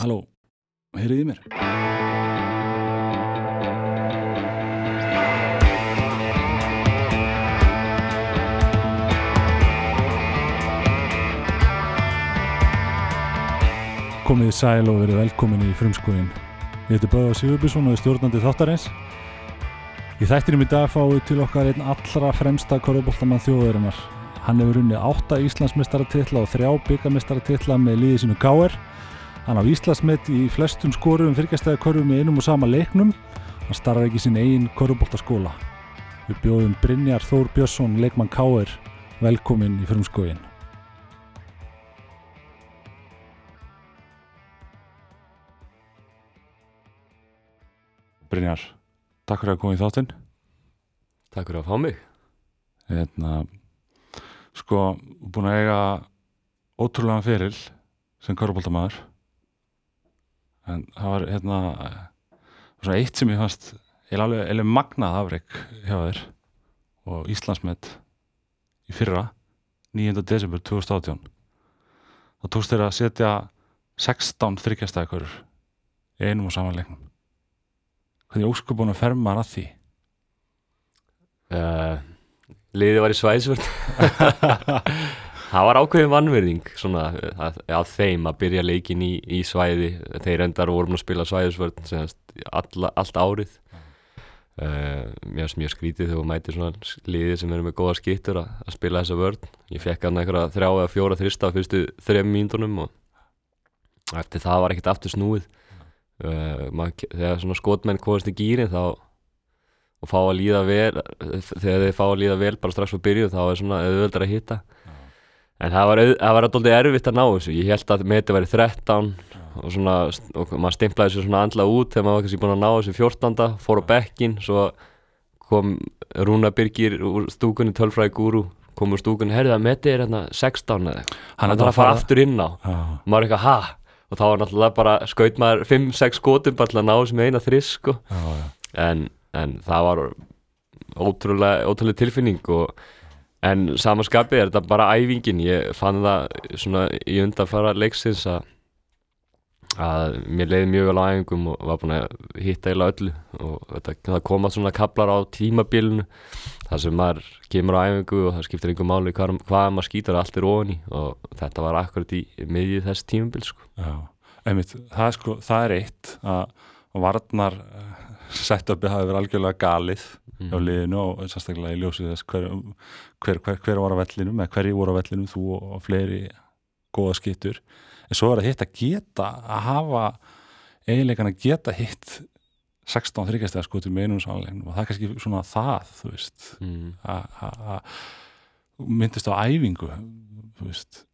Halló, heyriði mér? Komið í sæl og verið velkomin í frumskóin. Ég heiti Böða Sigurbjörnsson og er stjórnandi þáttarins. Í þættinum í dag fáum við til okkar einn allra fremsta korfuboltamann þjóðarinnar. Hann hefur unnið átta Íslandsmestaratitla og þrjá byggamestaratitla með liðið sínu Gáer. Hann á Íslandsmet í flestum skorum fyrkjastæði korfum í einum og sama leiknum. Hann starrar ekki sín eigin korfuboltaskóla. Við bjóðum Brynjar Þór Björnsson, leikmann Káer, velkomin í frumskóin. Brynjar, takk fyrir að koma í þáttinn. Takk fyrir að fá mig. Hérna, sko, búin að eiga ótrúlega feril sem korfbóltamaður. En það var hérna, svona eitt sem ég fannst, ég alveg, alveg magnað afreg hjá þér og Íslandsmet í fyrra, 9. desember 2018. Það tókst þér að setja 16 þryggjastæðakörur í einum og saman leiknum. Hvernig óskupun að ferma að því? Uh, liðið var í svæðisvörð. það var ákveðin vannverðing svona, að, að þeim að byrja leikin í, í svæði. Þeir endar vorum að spila svæðisvörð all, allt árið. Uh, mér finnst mjög skrítið þegar mæti svona liðið sem eru með góða skittur að, að spila þessa vörð. Ég fekk hann eitthvað þrjá eða fjóra þrista fyrstu þrejum mínutunum og eftir það var ekkert aftur snúið. Uh, mað, þegar svona skotmenn komast í gýrin þá og fá að líða vel þegar þeir fá að líða vel bara strax fyrir byrju þá er svona auðvöldar að hitta Já. en það var, það var alltaf erfitt að ná þessu ég held að meti væri 13 Já. og svona, og maður stimplaði þessu svona andla út þegar maður var kannski búin að ná þessu 14 fór á bekkin, svo kom Rúna Birgir úr stúkunni tölfræði gúru, kom úr stúkunni herðið að meti er hérna 16 eða hann er að fara aftur inn á og maður er eitthvað, ha? og þá var náttúrulega bara skaut maður 5-6 skotum bara til að ná sem eina þriss sko. en, en það var ótrúlega, ótrúlega tilfinning og, en samanskapið er þetta bara æfingin, ég fann það svona í undanfara leiksins að að mér leiði mjög vel á æfingum og var búin að hitta eila öllu. Og þetta, það koma svona kaplar á tímabilinu þar sem maður kemur á æfingu og það skiptir einhver máli hvað, hvað maður skýtar allt er ofan í. Og þetta var akkurat í miðið þess tímabil sko. Já, einmitt, það er sko, það er eitt að varnar setupið hafi verið algjörlega galið mm. á liðinu og sérstaklega í ljósið þess hver, hver, hver, hver var á vellinum eða hverju voru á vellinum, þú og fleiri góða skittur en svo er það hitt að geta að hafa eiginleikan að geta hitt 16 þryggjastega skotur með einum sannleiknum og það er kannski svona það þú veist mm. að myndist á æfingu þú veist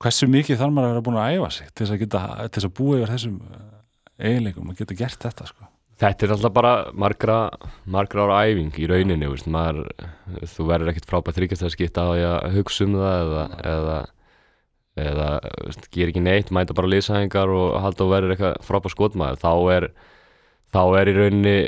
hversu mikið þarf maður að vera búin að æfa sig til þess að, geta, til þess að búa yfir þessum eiginleikum að geta gert þetta sko. Þetta er alltaf bara margra, margra ára æfing í rauninni, veist, maður, þú verður ekkert frábært þryggjast að skipta á að hugsa um það eða, eða eða veist, ger ekki neitt, mæta bara liðsæðingar og halda og verður eitthvað frábært skotmaður. Þá er, þá er í rauninni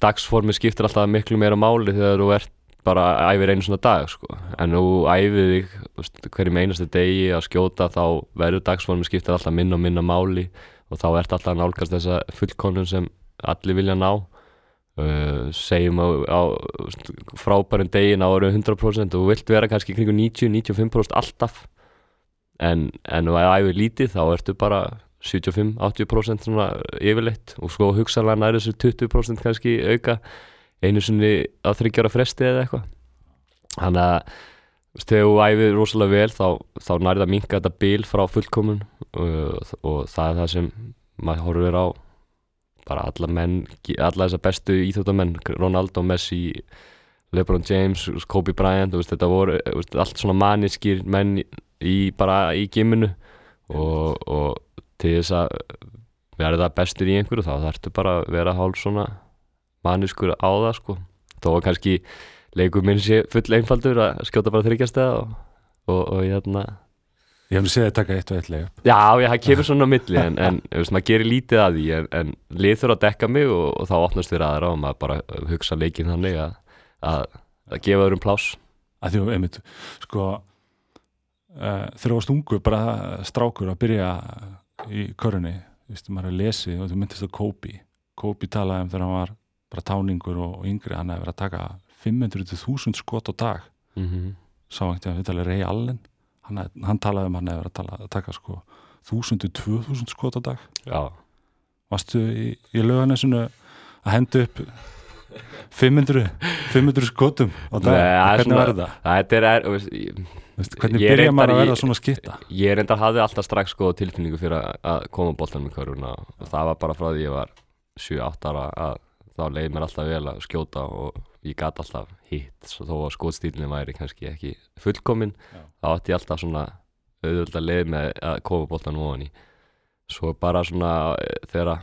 dagsformi skiptir alltaf miklu meira máli þegar þú ert bara æfir einu svona dag sko. en þú æfið þig hverjum einasta degi að skjóta þá verður dagsformi skiptir alltaf minna og minna máli og þá ert alltaf að nálgast þessa fullkonun sem allir vilja ná. Uh, segjum á, á frábærum degin á orðu 100% og vilt vera kannski kring 90-95% alltaf. En, ef það æfir lítið þá ertu bara 75-80% svona yfirleitt. Og sko hugsaðlega næri þessu 20% kannski auka einu sinni á þryggjara fresti eða eitthvað. Þannig að þegar þú æfir rosalega vel þá, þá nærið að minka þetta bil frá fullkomun og, og það er það sem maður horfir á. Bara alla menn, alla þessar bestu íþjóttamenn, Ronaldo, Messi LeBron James, Kobe Bryant veist, þetta voru veist, allt svona maniskir menn í bara í giminu og, og til þess að verða bestur í einhverju þá þarfstu bara að vera hálf svona manniskur á það sko. Þó að kannski leikum minn sé full einfaldur að skjóta bara þryggjastega og, og, og hérna Ég hef nú séð að taka eitt og eitt leik Já, já, það kemur svona á milli en, en veist, maður gerir lítið að því en, en lið þurfa að dekka mig og, og þá opnast þér aðra og maður bara hugsa leikin þannig að, að, að gefa þér um plás að Því að, einmitt, sko uh, þegar þú varst ungu bara strákur að byrja í körunni, þú veist, maður er lesið og þú myndist að Kobe. Kobe talaði um þegar hann var bara táningur og, og yngri, hann hefði verið að taka 500.000 skot á dag. Mm sá einhvern veginn við talaði Ray Allen hann, hann talaði um hann hefði verið að, taka sko 1000-2000 skot á dag Já, varstu í, í löganesinu að henda upp 500 500 skotum á dag Nei, það er hvernig var þetta? þetta er, er Veist, hvernig byrja maður að verða svona skitta? ég reyndar hafði alltaf strax sko tilfinningu fyrir að, koma boltanum í körfuna og það var bara frá því ég var 7-8 ára að þá leiði mér alltaf vel að skjóta og ég gat alltaf hitt þó að skotstílinni væri kannski ekki fullkomin Já. þá átti ég alltaf svona auðvitað leið með að koma boltanum ofan í svo bara svona eh, þegar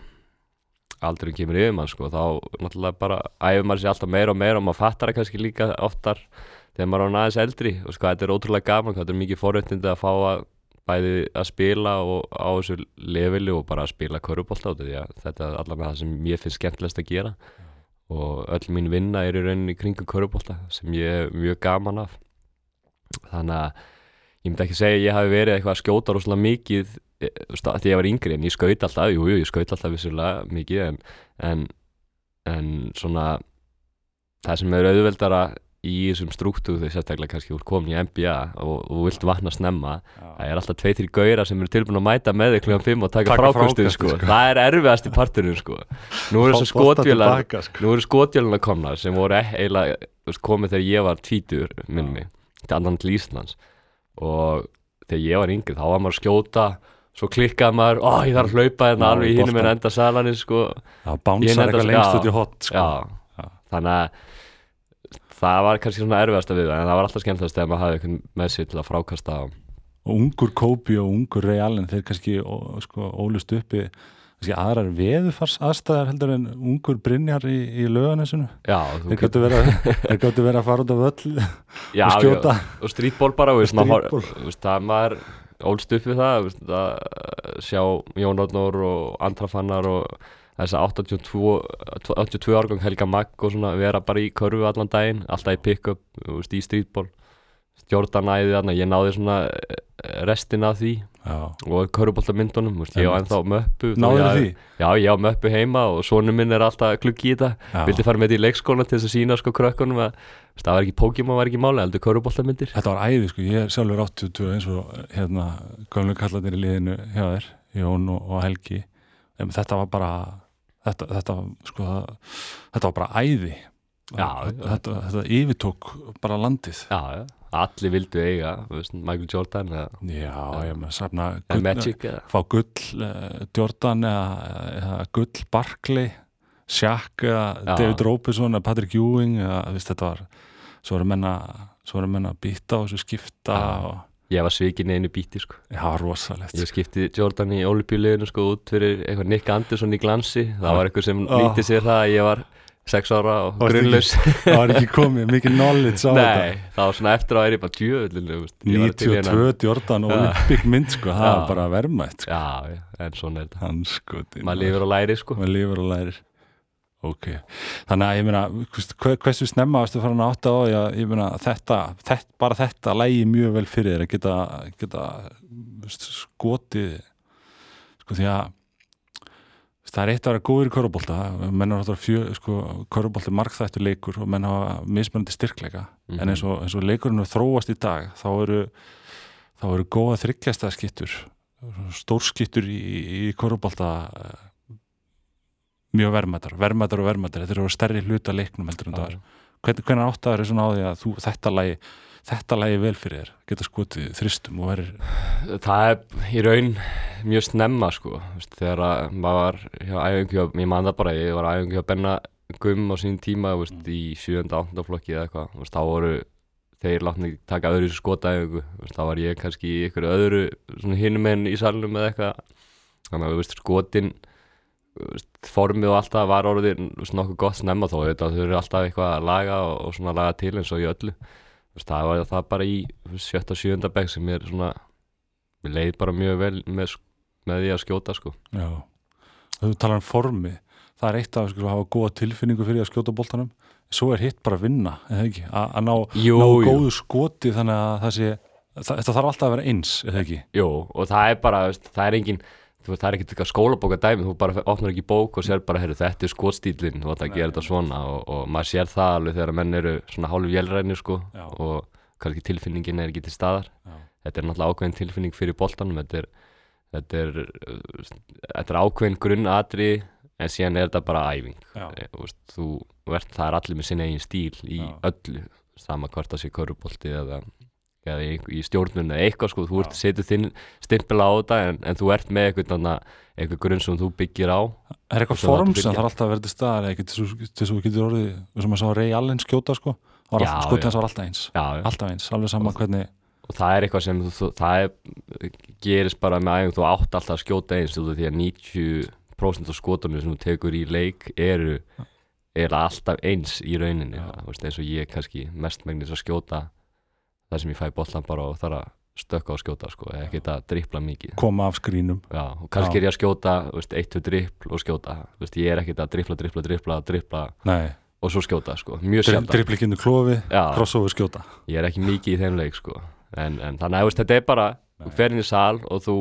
aldurinn kemur yfir mann sko þá náttúrulega bara æfur maður sér alltaf meira og meira og maður fattar það kannski líka oftar þegar maður er aðeins eldri og sko þetta er ótrúlega gaman, þetta er mikið forréttindi að fá að bæði að spila og á þessu leveli og bara að spila körubólta því að þetta er allavega það sem ég finnst skemmtilegast að gera. Og öll mín vinna er í rauninni kringum körubólta sem ég er mjög gaman af. Þannig að ég myndi ekki segja að ég hafi verið eitthvað að skjóta rosalega mikið að því ég var yngri en ég skaut alltaf, jú, jú, ég skaut alltaf vissulega mikið en, en, en svona það sem er auðveldara í þessum struktúr þegar sérstaklega kannski úr komin í NBA og, og vilt vatna snemma það er alltaf tvei, þrjir gauðra sem eru tilbúin að mæta með þig kljóðan 5 og taka, frákastið, sko. sko. það er erfiðast í parturinn sko. nú eru sko. eru skotvélarna komnar sem voru e- eiginlega komið þegar ég var tvítur minn mig, til annan til Íslands og þegar ég var yngri þá var maður að skjóta svo klikkaði maður, ó ég þarf að hlaupa hérna Já, alveg í hinum en enda salanir sko. Ég bánsar eitthvað að- lengst já, út í hot sko. já, Já. þannig að það var kannski svona erfiðast að við en það var alltaf skemmtilegast þegar maður hafði eitthvað með sér til að frákasta á og ungur Kobe og ungur Ray Allen þeir kannski sko, ólust uppi kannski aðrar veðufars aðstæðar heldur en ungur Brynjar í, í þú þeir gáttu verið, að- fara út af völl já, og skjóta já, og strítból bara, Streetball. þú veist, það maður ólst upp við það, veist, að sjá Jón Odnór og Andra Fannar og þess að 82, 82 árgang Helga Magg og svona vera bara í körfu allan daginn, alltaf í pick-up, í strítból Jordan æði þarna, ég náði svona eh, restin af því já, og veist, ég á ennþá möppu. Ég- Já, ég á möppu heima og sonu minn er alltaf klukki í þetta. Vildi fara með þetta í leikskólan til þess að sína sko krökkunum að það var ekki Pokémon var ekki máli, heldur köruboltamyndir þetta var æði sko, ég er sjálfur 82 eins og hérna gömlu kallarnir í liðinu hjá þér, Jón og, og Helgi. En þetta var bara þetta, þetta, sko, þetta var bara æði. Já, þetta, þetta, yfirtók bara landið. Já, allir vildu eiga Michael Jordan eða, já, ég með safna fá gull uh, Jordan eða, eða gull Barkley Shaq. David Robertson eða Patrick Ewing eða, veist, þetta var svo voru menna menna býta og svo skipta og, Ég var svikin einu bíti sko. Já, rosalegt. Ég skipti Jordan í olimpíuleginu sko út fyrir eitthvað Nick Anderson í glansi. Það var eitthvað sem Ah. nýtti sér það að ég var sex ára og grunnlaus. það var ekki komið mikið knowledge á Nei, það var svona eftir að er ég bara djöðlinu þetta 92 Jordan. Olympic mynd sko, það var bara verðmætt sko. Já, en svona er þetta. Hann sko Maður. lifir og læri sko. Maður lifir og lærir ok, þannig að ég meina hvers- hve- hversu snemma varstu farin að átta á að ég meina þetta, þetta bara þetta lægi mjög vel fyrir þér að geta, geta skotið sko því að það er eitt að vera góður í körubólta menn er alltaf fjö, sko körubólta markþættur leikur og menn hafa mismunandi styrkleika. Mhm. en eins og, eins og leikurinn er þróast í dag þá eru þá eru góða þryggjasta skittur stórskittur í, í körubólta mjög verðmættar, verðmættar og verðmættar þetta eru stærri hluta leiknum heldur en það er hvernig, hvernig áttaður er svona á því að þú, þetta lagi þetta lagi vel fyrir þér? Geta skotið þristum og verið Það er í raun mjög snemma sko, þú veist, þegar að maður var hjá hjá- ég man það bara, ég var æfingu hjá Benna Gumm á sín tíma, þú veist, í 7. 8. flokki eða eitthvað, þá voru þeir látni taka öðru skotæfingu, þá var ég kannski í ykkur öðru hinum enn í salnum eða eitthvað, þannig að þú veist, skotin, þú veist, formið og allt það var orðið nokkuð gott snemma þó, þetta eru alltaf eitthvað að laga og, og svona laga til eins og í öllu, veist, það var það bara í sjötta, sjöunda bekk sem er svona mér leið bara mjög vel með, með því að skjóta sko. Já, þú talar um formi það er eitt af sko, að hafa góða tilfinningu fyrir að skjóta boltanum svo er hitt bara að vinna að ná, Jú, ná jú. góðu skoti þannig að það sé þetta þarf alltaf að vera eins, eða ekki? Jú, og það er bara, veist, það er engin þú veist, það er ekkert eitthvað skólabóka dæmi þú bara opnar ekki bók og sér bara, heyrðu, þetta er skotstílinn þú ætla að gera þetta svona og, og maður sér það alveg þegar menn eru svona hálfu vélræni sko, Já. og kannski tilfinningin er ekki til staðar Já. þetta er náttúrulega ákveðin tilfinning fyrir boltanum þetta er, þetta er, þetta er ákveðin grunnatri en síðan er þetta bara æfing e, þú, veist, þú vert, það er allir með sinna eigin stíl í Já. öllu sama hvort það sé körubolti eða, eða í, í stjórnun eða eitthvað sko, þú ert setur þinn stimpil á þetta en, en þú ert með eitthvað, eitthvað grunn sem þú byggir á. Er eitthvað form sem þarf alltaf að eða ekki til að þú getur orðið og maður sá Ray Allen skjóta sko. Já. hans var alltaf eins. Já, já. alltaf eins, alveg sama hvernig og það er eitthvað sem þú, það er, gerist bara með æfing þú átt alltaf að skjóta eins þú, því að 90% af skotunum sem þú tekur í leik eru er alltaf eins í rauninni það, veist, eins og ég kannski mestmengnis að skjóta það sem ég fæ bollan bara og þarf að stökka og skjóta sko, ekki að drippla mikið. Koma af skrínum. Já, og kannski Já. er ég að skjóta veist, eitt, tvö drippl og skjóta. Veist, ég er ekkert að drippla, drippla, drippla, drippla Nei, og svo skjóta, sko, mjög Dri, sjaldan. dripplikinu klofi, Já, crossover skjóta. Ég er ekki mikið í þeim leik, sko en, en þannig að veist, þetta er bara þú Nei. fer inn í sal og þú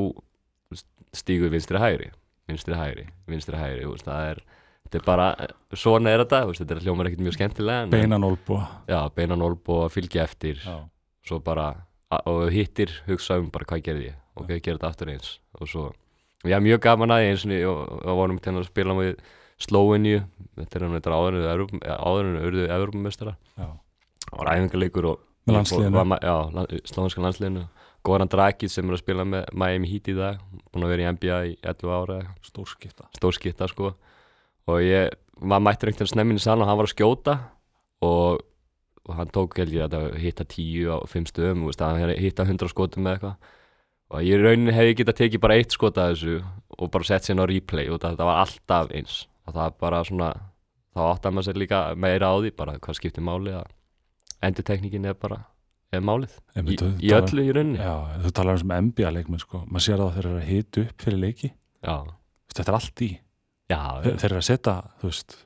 stígur vinstri hægri vinstri hægri, vinstri hægri það er, þetta er bara svona er þetta, þetta er hljómar ekkert mjög skemmtilega beinan olbúa já, beinan olb og fylgja eftir. Já, svo bara, og hittir hugsa um bara hvað gerði ég. Og hvað gerði þetta aftur eins. Og svo, já mjög gaman að eins og og, og vorum til að spila með Slóinju, þetta er hann þetta áður en áður en urðu Evropamestara var æfingarleikur og Með landsliðinu. Goran Dragic sem er að spila með Miami Heat í dag búin að vera í NBA í 11 ára eða stór skipta stór skitta sko. Og ég, maður mættur einhvern snemmin í saln og hann var að skjóta. Og, og hann tók held ég að hitta 10 á 5 stöðum, að hitta 100 skotum með eitthvað. Og ég í rauninni hefði getað tekið bara eitt skot að þessu og bara sett sér á replay og þetta var alltaf eins. Og það bara svona þá áttar maður sér líka meira á því bara hvað skiptir máli að endurtekningin er bara er málið. Í, þú í talar- öllu í rauninni. Já, þú talar um sem NBA leikmenn sko. Maður sér það að þeir eru að hita upp fyrir leiki. Já, þetta er allt í. Já, þeir, þeir eru að setja, þú veist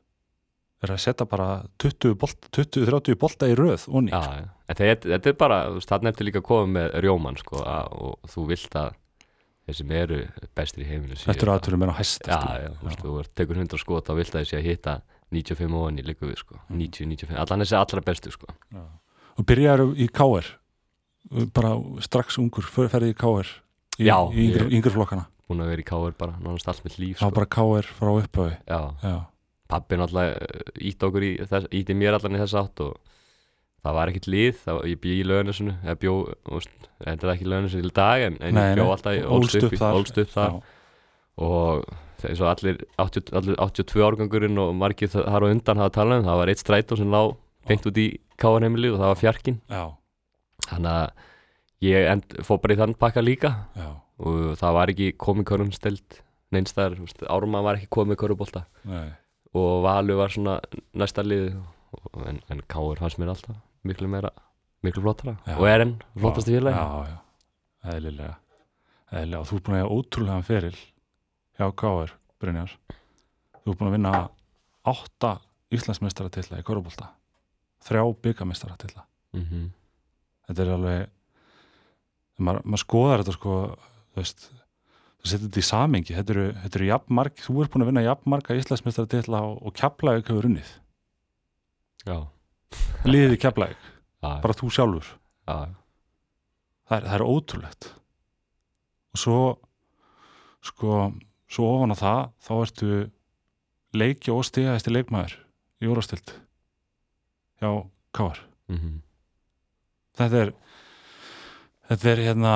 eru að setja bara 20, bolt, 20 30 bolta í röð onni, Já, já. en þetta, þetta er bara, þarna ertu líka að koma með rjóman, sko, að, og þú vilt að þeir sem eru bestir í heiminu séu þetta eru að- aðturum en á hæsta Já, já, þú veist, þú tekur 100 skot, þá vilt að þeir sé að hitta 95 og onni líka við, sko, Mm. 90, 95, allan þessi allra bestu, sko. og byrjar í KR bara strax ungur fer- ferði í KR í, Já, í yngri flokkana Búin að vera í káir bara, nánast allt mitt líf, sko. bara KR frá upphafi Já, já, pappi náttúrulega ítti okkur í þess, ítti mér allan í þess átt og það var ekkert lið, það, ég bý í lögnesunu, eða bjó, þú veist, þetta er ekki lögnesunu til dag, en, en ég bjó nei, alltaf, í- ólst upp þar. þar. Og eins og allir, 80, allir 82 árgangurinn og margir þa- þar á undan hafa talað um, það. Var eitt strætó sem lá beint út í káarheimili og það var fjarkin já, þannig að ég end, fór bara í þann pakka líka. Já, og það var ekki komið körunsteld neinstæðar, árum var ekki komið körubólta nei og Valur var svona næsta lið. En, en Káur fannst mér alltaf miklu meira, miklu flottara. Já. og er enn flottasti félagi. Já, já, eðlilega. Eðlilega, og þú er búin að eiga ótrúlegan feril hjá Káir, Brynjar. Þú er búin að vinna átta Íslandsmeistaratilla í Körubolta þrjá byggameistaratilla mm -hmm. þetta er alveg maður, maður skoðar þetta sko þú veist, þú setur þetta í samengi þetta eru, þetta eru jafnmarg, þú er búin að vinna jafnmarga Íslandsmeistaratilla og, og Keflavík hefur unnið, Já, liðið í já, bara þú sjálfur. Já, það er, það er ótrúlegt. Og svo sko, svo ofan á það þá ertu leikja og stigaðist leikmaður í órastild hjá Káar mm þetta er þetta er hérna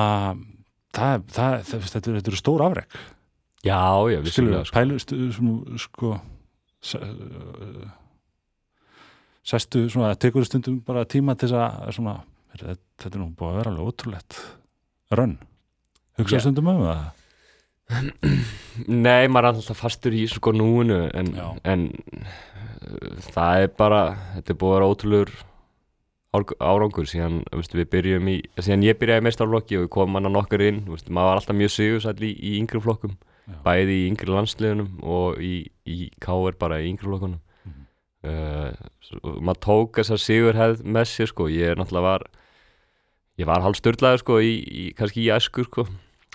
það, það, það, þetta, er, eru stór afrek já, já, vissulega, sko. pælu stu, svona, sko uh, sestu svona, það tekur stundum bara tíma til þess að svona, þetta, þetta er nú búið að vera alveg ótrúlegt rönn hugsa Já. stundum um það Nei, maður er alltaf fastur í sko núinu en, en uh, það er bara þetta er búið að vera ótrúlegur árangur síðan veist, við byrjum í, síðan ég byrjaði í meistarflokki og við komum hann að nokkur inn veist, maður var alltaf mjög sigursall í, í yngri flokkum Já. bæði í yngri landsliðunum og í, í KR bara í yngri flokkunum Mhm. uh, svo- maður tók þessa sigurhæð með sér sko, ég er náttúrulega var ég var hálf störlaður sko í, í, kannski í æsku sko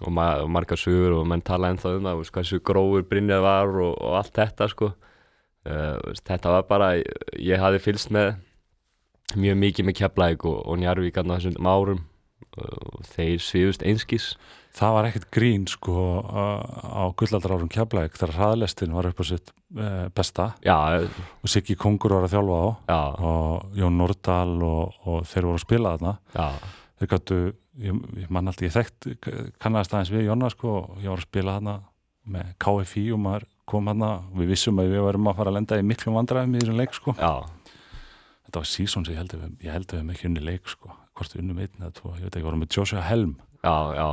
og, ma og margar sögur og menn tala ennþá um það hversu grófur Brynjar var og, og allt þetta sko uh, þetta var bara, ég hafði fylgst með mjög mikið með Keflæk og, og Njarvík aðna þessum árum. Og þeir svifust einskís það var ekkert grín sko á gullaldar árum kjaflæk þegar hraðlestin var upp á sitt uh, besta. Já, og Siggi Kongur var að þjálfa á já, og Jón Nordal og, og þeir voru að spila þarna. Já, þeir gættu, ég, ég man alltaf ég þekkt kannast aðeins við Jonna sko og ég var að spila þarna með KFI og maður kom þarna. Og við vissum að við varum að fara að lenda í miklum vandræðum í þessum leik sko. Já, þetta var sísón sem ég held að við, ég held að við hefum ekki unni leik sko. Hvort við unnum einn eða tvo, ég veit ekki, vorum með Joshua Helm. Já, já.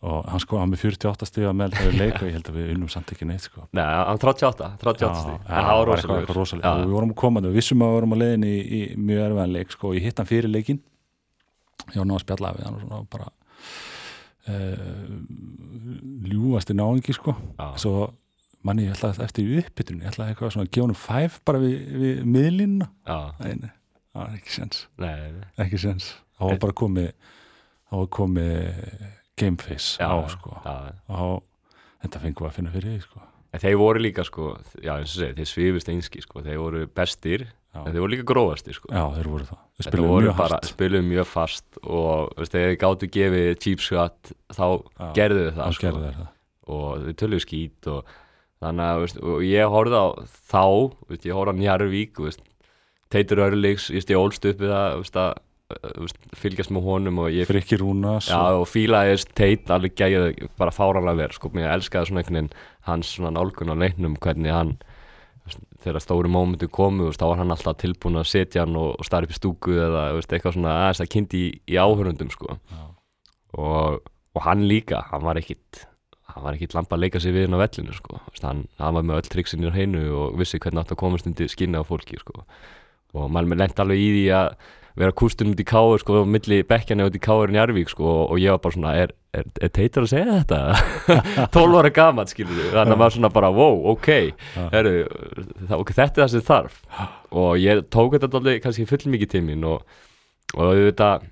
Og hann sko, hann með 48 stíða með það leik og ég held að við unnum samt ekki neitt sko. Nei, hann 38, 38 stíð, en það var rosalega og við vorum komandi, við vissum að við vorum að leiðin í, í mjög erfiðan leik sko ég hitt hann fyrir leikin ég var ná að spjalla við hann og svona bara uh, ljúasti náingi sko. Já, svo manni ég ætlaði eftir uppbytun ég ætlaði eitthvað svona að gefa hann fæf bara við, við nei, það var ekki sens nei, nei, ekki sens, það var bara komið það var komið gameface já, á sko já, og þetta fengum við að finna fyrir því sko En þeir voru líka sko, já eins og segir, þeir svifust einski sko, þeir voru bestir, Já. en þeir voru líka grófastir sko. Já, þeir voru það. Þeir spiluðu mjög bara, hart. spiluðu mjög fast og veist, þegar þeir gáttu gefið cheap shot þá gerðu þau það sko. þeir það. og þau töluðu skít og þannig að veist, og ég horfði á þá, veist, ég horfði á Njarvík veist, Teitur Örlíks, ég stið ólst upp við það veist, að veist, fylgjast með honum og ég Frikki Rúnas Já, og fílaði þess teit alveg gæði bara fáranlega verð, sko, mér elskaði svona einhvern veginn hans svona nálgun á leiknum hvernig hann, þegar stóri mómentu komu, veist, þá var hann alltaf tilbúin að setja hann og, og starra upp í stúku eða, veist, eitthvað svona aðeins að kynnti í, í áhörundum, sko, og, og hann líka, hann var ekkit hann var ekkit lampa að leika sig við hann á vellinu, sko, veist, hann, hann var með öll triksin í hreinu og vissi hvernig átt að komast undir skinni á fólki, sko, og maður lent alveg í því að vera kústun út í káur sko, milli bekkjana út í káur í Njarvík sko, og, ég var bara svona, er, er, er teitur að segja þetta? 12 ára gaman skilur við, þannig að maður svona bara wow, ok, heru, það, okay þetta er það sem þarf og ég tók þetta alveg kannski full mikið tímin og, og auðvitað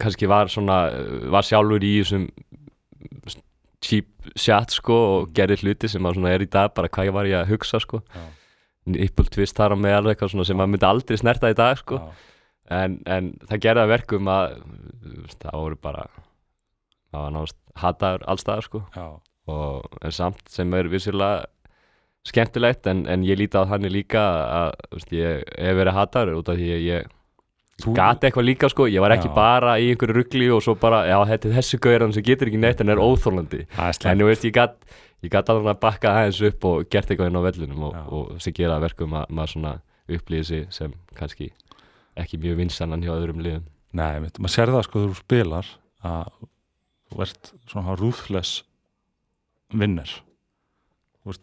kannski var svona var sjálfur í þessum cheap shot sko og gerði hluti sem að svona er í dag bara hvað var ég að hugsa sko Já. Nipple twist þar á meðal eitthvað svona sem maður myndi aldrei snerta í dag sko. En, en það gerði að verkum að það voru bara það var náðast hataður allstaðar sko. Og, en samt sem er vissulega skemmtilegt en, en ég líti á þannig líka að veist, ég hef verið hataður út af því að ég Þú- gati eitthvað líka sko, ég var ekki Já. bara í einhverju ruggli og svo bara, já þetta er þessi gauðan sem getur ekki neitt en er óþólandi en þú veist, ég gat ég gat alveg að bakka aðeins upp og gert eitthvað inn á vellunum og, Já. og sem gera verkum að maður svona upplýði sig sem kannski ekki mjög vinsannan hjá öðrum liðum Nei, maður sér það sko þegar þú spilar að þú ert svona ruthless vinner þú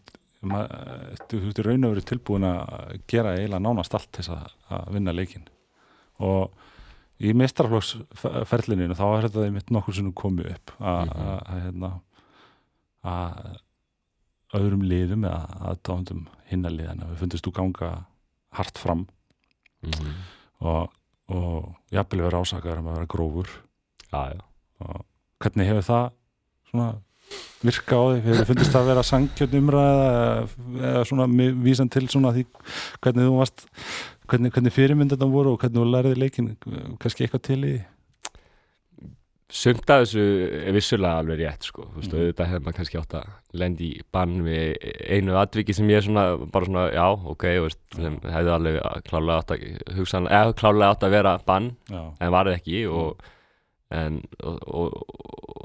maður- þú ert í raun og verið tilbúin að gera eiginlega nánast allt þess að, að vinna leikin og í meistarflokksferlininu þá er þetta einmitt nokkur sem komið upp að Mhm. að- að, hérna, að öðrum liðum eða aðdáðundum hinna liðana við fundist þú ganga hart fram mm -hmm. og, og jafnvel vera ásakar um að vera grófur. Já, já. Og hvernig hefur það svona virka á því, hefur þið fundist að vera sangjörn umræða eða, svona vísan til svona því hvernig þú varst hvernig, hvernig fyrirmynd þetta voru og hvernig þú læriði leikin kannski eitthvað til í því Sumt af þessu er vissulega alveg rétt sko, þú veist, Mhm. auðvitað hefði maður kannski átt að lendi í bann við einu atviki sem ég er svona, bara svona, já, ok, þú veist, sem hefði alveg klálega átt að hugsa, eða klálega átt að vera bann, Já, en var það ekki og, en, og, og,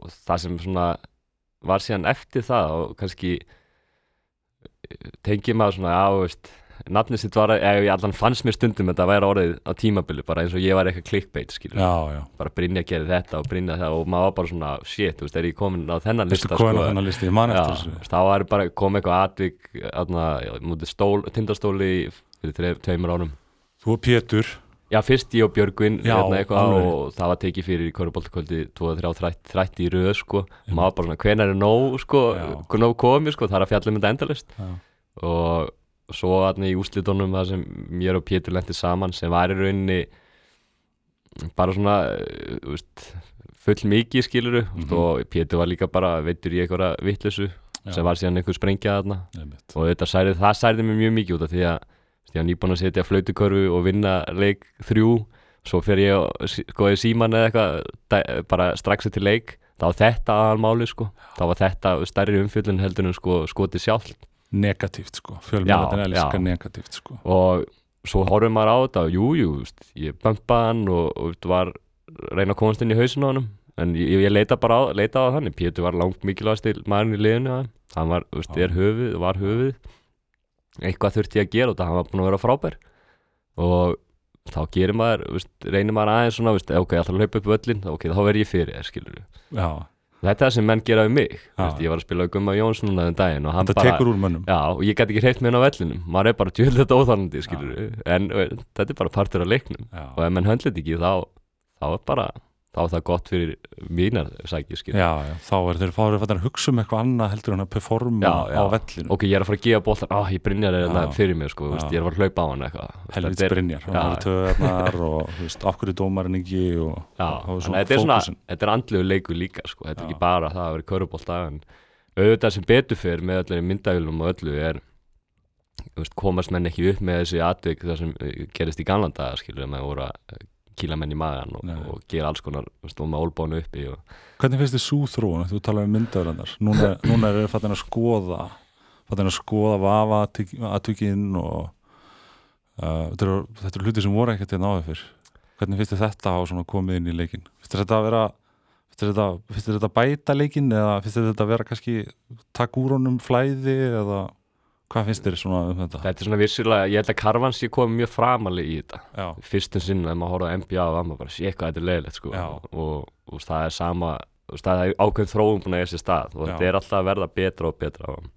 og það sem svona var síðan eftir það og kannski tengi maður svona, já, þú veist nafnið sitt var, eða ég allan fannst mér stundum þetta væri orðið á tímabili, bara eins og ég var eitthvað clickbait, skilur já, já. bara Brynja gerir þetta og Brynja það og maður var bara svona, shit, þú veist, er ég komin á þennan lista, sko? er þennan listi, ég man eftir þessu. þá var bara kom eitthvað atvik aðna, mútið stól, tindastóli fyrir tveimur árum. Þú og Pétur, Já, fyrst ég og Björgvin hérna og það var tekið fyrir í Köruboltakvöldi 2-3 þrætti í röð sko. maður bara svona, hvenær er nóg sko, nóg komið, sko, það er að fjalla um þetta endalist já, og svo aðna í úslitunum það sem mér og Pétur lendi saman sem var í rauninni bara svona uh, full mikið skiluru mm Mhm. og Pétur var líka bara veitur í einhverja vitleysu sem var síðan einhver sprengja einmitt. og þetta særið, það særið mér mjög mikið út af því að ég var nýbúin að setja flautukörfu og vinna leik þrjú svo fer ég og skoði síman eða eitthvað bara strax eftir leik. Þá var þetta aðalmáli sko. Þá var þetta stærri umfjöllun heldur en sko skotið sjálf negatíft sko, fjölmjörðin Já, elska já. negatíft sko. Og svo horfum maður á þetta og jú, ég bömpaði hann og, og var reyna að komast inn í hausinu á hann en ég, ég leita bara á, leita á þannig. Pétur var langt mikilvægast til maðurinn í liðinu á þeim. hann var, þú veist, Já. er höfuð, var höfuð. Eitthvað þurfti ég að gera þetta hann var búin að vera frábær. Og þá gerir maður, þú veist, reynir maður aðeins svona, þú veist, ok, ég ætla að hlaupa upp völlin ok, þá verð ég fyrir skilur já, þetta er það sem menn gera við mig, veist, ég var að spila Gumma Jóns núna um daginn og hann þetta bara tekur úr mönnum. Já, og ég gæti ekki hreift með henn á vellinum. Maður er bara djöld þetta óþarnandi, skilur en uh, þetta er bara partur af leiknum. Já, og ef menn höndlet ekki þá þá er bara, þá er það gott fyrir mínar sækir, já, já, þá er þeir fárið að hugsa um eitthvað annað heldur en að performa Já, já. á vellinu. Ok, ég er að fara að gefa boltan, á, ég brinjar Já. fyrir mér, sko, veist, ég er að fara að hlaupa á hann helvits brinjar, hann er töðarnar og þú veist, af hverju dómarinn ekki og, og að þetta er svona, fókusinn. þetta er andlegu leikur líka, sko, þetta er ekki bara það að vera körubólta, en auðvitað sem betur fyrir með öllu myndavölum og öllu er veist, komast menn ekki upp með þessi atvik það sem eh, gerist í gamlan daga skilur að kýla menn í magan og, og gera alls konar með olbánu uppi og, hvernig finnst þið svo þróun, þú talar um myndaðurlandar núna, núna er það að skoða fattin að skoða vafa aðtökinn og uh, þetta eru þetta eru hluti sem voru ekkert hérna áður fyrr. Hvernig finnst þið þetta svona komið inn í leikin finnst þetta að vera finnst þetta, að bæta leikin eða finnst þetta að vera kannski takk úr honum flæði eða hvað finnst þið svona um þetta? Þetta er svona vissulega, ég held að Karvans ég komið mjög framalig í þetta. Já, fyrstum sinn að maður horfði á NBA og var maður bara sé hvað þetta er leiðilegt sko. Og, og, og það er sama það er ákveðin þróum búin að sér stað. Og Já. þetta er alltaf að verða betra og betra og,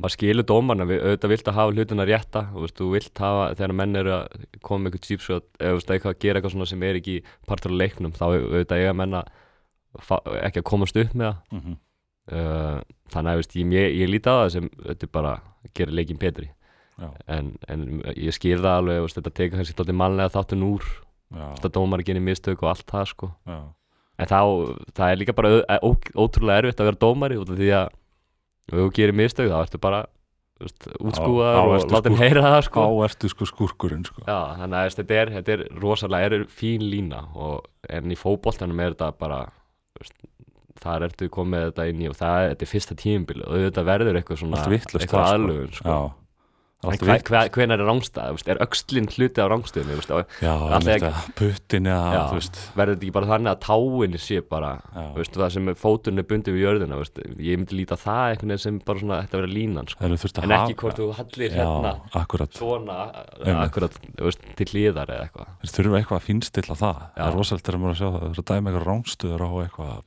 maður skilur dómarna, við, auðvitað vilt að hafa hlutina rétta. Og veist, þú vilt hafa, þegar menn eru að koma með eitthvað cheapshot eða eitthvað að gera eitthvað sem er ekki partur af leiknum, þá auðvitað menn að fa- ekki að komast upp með það. Mm uh, þannig að veist, ég, ég, ég líti á það sem þetta er bara að gera leikin betri já, en, en ég skil það alveg veist, þetta tekur kannski tóttið mannlega þáttun úr þetta dómar að gera mistök og allt það sko. en þá, það er líka bara ó, ótrúlega erfitt að vera dómari út af því að ef þú gerir mistök þá ertu bara á og skúr- heyra það sko. á ertu sko skúrkurinn sko. Já, þannig að þetta, er, þetta er rosalega er fín lína og, en í fótboltanum er þetta bara veist, þar ertu komið þetta inn í og það þetta er fyrsta tímubili og þetta verður eitthvað svona Allt vitlaust eitthvað sko. aðlugun sko. já, það er hvenær er er öxlinn hluti af rángstöðinu, puttin eða, verður þetta ekki bara þannig að táinni sé bara, veist, það sem fótunni bundið við jörðina, veist, ég myndi líta það veginn sem bara svona, þetta verður línan, sko. en ekki hvort þú hallir hérna akkurat. svona, akkurat, veist, til hlýðar eða eitthvað. þurfa eitthvað að finnstilla það. Það er rosalega þegar maður að sjá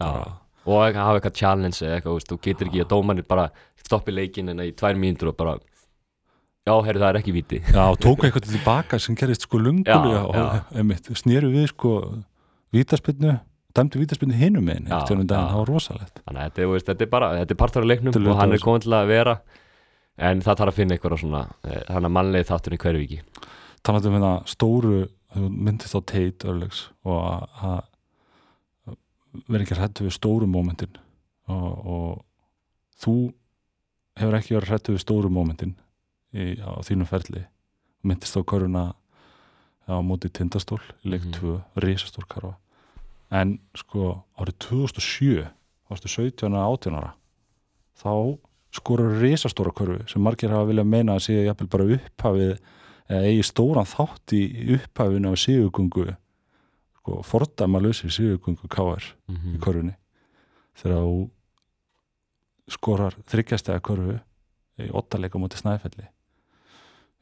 það að og ekki hafa eitthvað challenge eða eitthvað, veist, þú getur ekki að dómanir bara stoppi leikinn en í tvær mínútur og bara, já, heyrðu, það er ekki viti. já, og tóku eitthvað tilbaka sem gerist sko lungulega og já. einmitt, snéru við sko vítaspinnu, dæmdu vítaspinnu hinum daginn, já. það var rosalegt Þannig að þetta, er, þetta er bara, þetta er partur af leiknum og hann er þessu. komin til að vera, en það þarf að finna eitthvað svona, eh, hann að mannlegi þáttur í hverju viki. talandi um hérna stóru myndist á teit örlegs og að- vera ekki hrættu við stóru mómentin og, og þú hefur ekki verið hrættu við stóru mómentin í, á þínum ferli myndist á köruna á móti tindastól í leik Mhm. 2, risastór karfa en sko árið 2007 varstu 17 að 18 ára þá skorur risastóra körfu sem margir hafa viljað meina að sé jafnvel bara upphafið eða eigi stóran þátt í upphafinu af sigurgungu sko, fordæma lausir sigurgungu káar í Mm körfunni. Þegar þú skorar þryggjastega körfu í ottaleika mútið snæfelli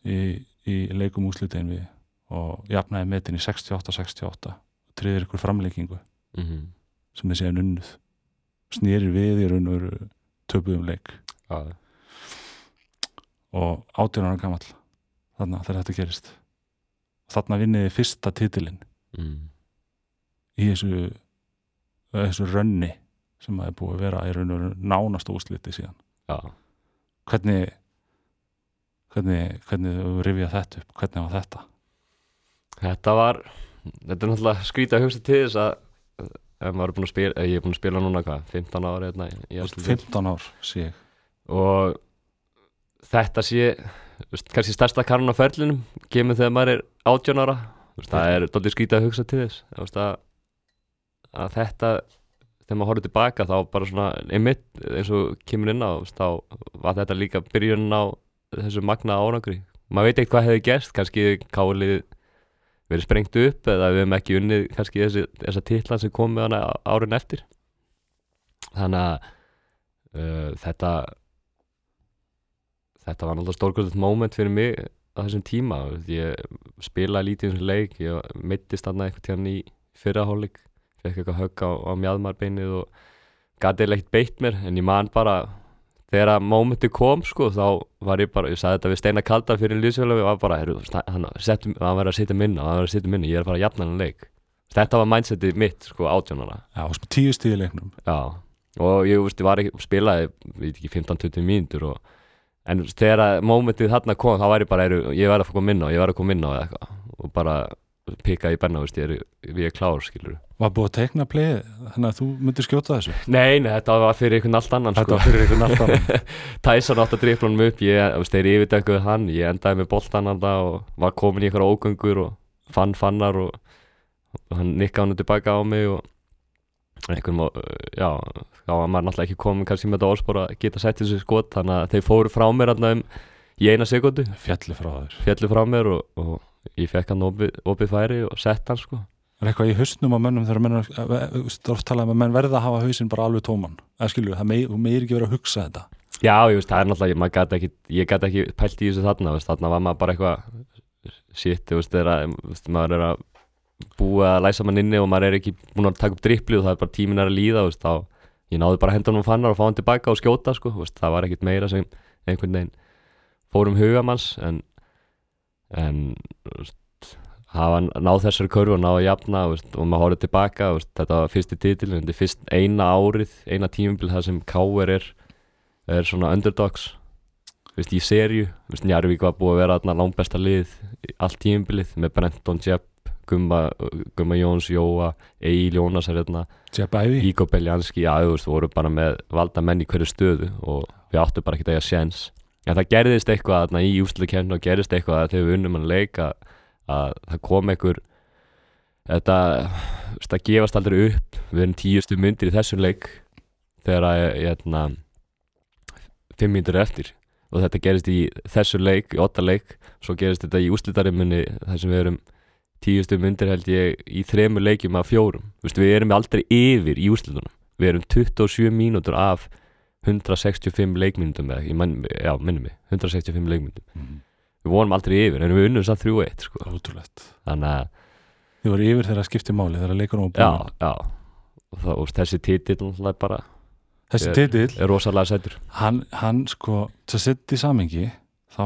í, í leikum úslitin við og jafnaði metin í 68-68 og triðir ykkur framleikingu -hmm. sem þið séu nunnuð. Snýrir við í raun og veru töpuðum leik. Já, og 18 ára gamall þarna þegar þetta gerist. Þarna vinniði fyrsta titilinn. Mm. Í þessu þessu rönni sem það er búið að vera í raun og nánast úsliti síðan. Já. hvernig hvernig, hvernig rifja þetta upp? Hvernig var þetta? Þetta var, þetta er náttúrulega skrítið að hugsa til þess að spila, ég er búin að spila núna hvað, 15 ára hérna í efstu deild. 15 ár sé ég. Og þetta sé kannski stærsta karun á ferlinum kemur þegar maður er 18 ára. Það er doldið skrítið að hugsa til þess veist, að, þetta þegar maður horfður tilbaka þá bara svona einmitt eins og kemur inn á þá var þetta líka byrjunin á þessu magna árangri. Maður veit ekkert hvað hefði gerst, kannski kálið verið sprengt upp eða við hefum ekki unnið kannski þessi, þessa titlan sem komið hana árin eftir. Þannig að uh, þetta þetta var náttúrulega stórkvöldsett moment fyrir mig á þessum tíma. Ég spilaði lítið þessum leik ég mittist þarna eitthvað tíðan í fyrraháleik fekk eitthvað högg á, á mjadmarbeinið og gæti eða eitt beitt mér en ég man bara þegar að momenti kom sko þá var ég bara, ég sagði þetta við Steinar Kaldar fyrir Lýsfjölu og var bara, heru, hann, verður að setja minna, hann verður að setja minna, ég er að fara að jafna hann leik. Þetta var mindsetið mitt sko átjónara Já, og sko tíu stíði leiknum. Já, og ég, veist, ég var ekki, spilaði, veit ekki, 15-20 mínútur og en þegar að momentið þarna kom, þá var ég bara, er, ég var að fá að koma inn á, ég var að koma inn á eða eitthvað. Og bara pikka í benna, veist, ég er, ég er klár, skilur Var búið að teikna pleið þannig að þú myndir skjóta þessu? Nei, nei, þetta var fyrir einhvern allt annan Þetta sko. var fyrir einhvern allt annan. Tyson átt að drifla hann upp, ég, veist, þeir yfirdönguð hann, ég endaði með boltan hann og var komin í einhverja ógöngur og fann fannar og, og hann nikkaði hann tilbaka á mig og einhvern má, já, þá var maður náttúrulega ekki komin kannski með þetta orðspor að geta sett þessu skot, þannig að þeir fóru frá mér hann um í eina sekundu, Fjalli frá þér. Fjallu frá mér og, og ég fekk hann opið, opið færi og sett hann sko. Er eitthvað í hausnum á mönnum þegar veist, oft talað um að menn verða að hafa hausinn bara alveg tóman Það skilju, það meir, meir ekki vera að hugsa þetta Já, ég veist, það er náttúrulega, gæti ekki, ég gæti ekki pælt í þessu þarna, veist, þarna var maður bara eitthvað shit, veist, að, maður er að búa að læsa mann inni og maður er ekki búin að taka upp drippli og það er bara tíminn er að líða, veist, þá ég náði bara hendan um fannar og fá hann tilbaka og skjóta, sko, það var ekkit meira sem einhvern veginn fórum hugamanns en, en, hafa náð þessari körfu og náð að jafna veist, og maður horfði tilbaka, veist, þetta var fyrsti titil, þetta er fyrst eina árið, eina tímubil það sem Káir er er svona underdogs veist, í veist, Njarvík var búið að vera þarna langbesta lið í allt tímbilið með Brenton Jepp, Gumma, Gumma Jóns, Jóa, Egil Jónas er hérna, Ígo Beljanski, já, þú veist, voru bara með valda menn í hverju stöðu og við áttum bara ekki að eiga séns en það gerðist eitthvað þarna í úslukennu og gerðist eitthvað þegar við unnum að leika að það kom einhver þetta, það gefast aldrei upp. Við erum tíustu myndir í þessum leik þegar að, hérna fimm mínútur eftir. Og þetta gerist í þessu leik, í åtta leik. Svo gerist þetta í úslitarimunni þar sem við erum tíustu myndir held ég í þremur leikjum af fjórum. Veist, við erum aldrei yfir í úslitunum við erum 27 mínútur af 165 leikmyndum eða, ég man, já, minnum mig, 165 leikmyndum. Mm. við vorum aldrei yfir, en við unnum samt 3-1 sko. Ótrúlegt. Þannig að, Þið voru yfir þegar það skipti máli þegar leikunum var já, já. Og, það, og þessi náttúrulega bara Þessi Ég- titill, er rosalega sætur. Hann, hann sko til að setja í samengi þá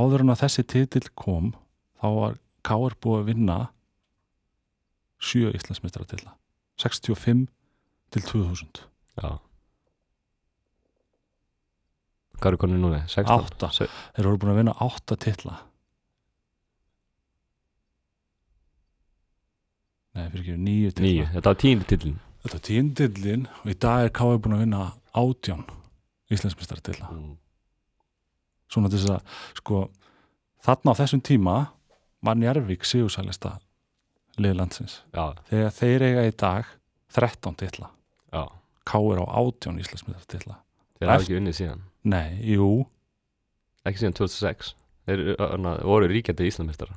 áður en að þessi titill kom þá var K.R. búið að vinna sjö Íslandsmeistaratilla 65 til 2000 já hvað er konið núna? 16? Átta. Se- þeir voru búin að vinna átta titla nei, fyrir ekki, nýju titla níu, þetta var tíndi tillin þetta var tíndillin og í dag er K.R. búin að vinna átján Íslandsmeistaratilla svona til þess að sko þarna á þessum tíma var Njarvík sigursælista liðlandsins já, þegar þeir eiga í dag 13 titla já, K.R. á átján Íslandsmeistaratilla titla þeir hafa ekki unnið síðan nei, jú, ekki síðan 2006 þeir öna, voru ríkjandi íslamistara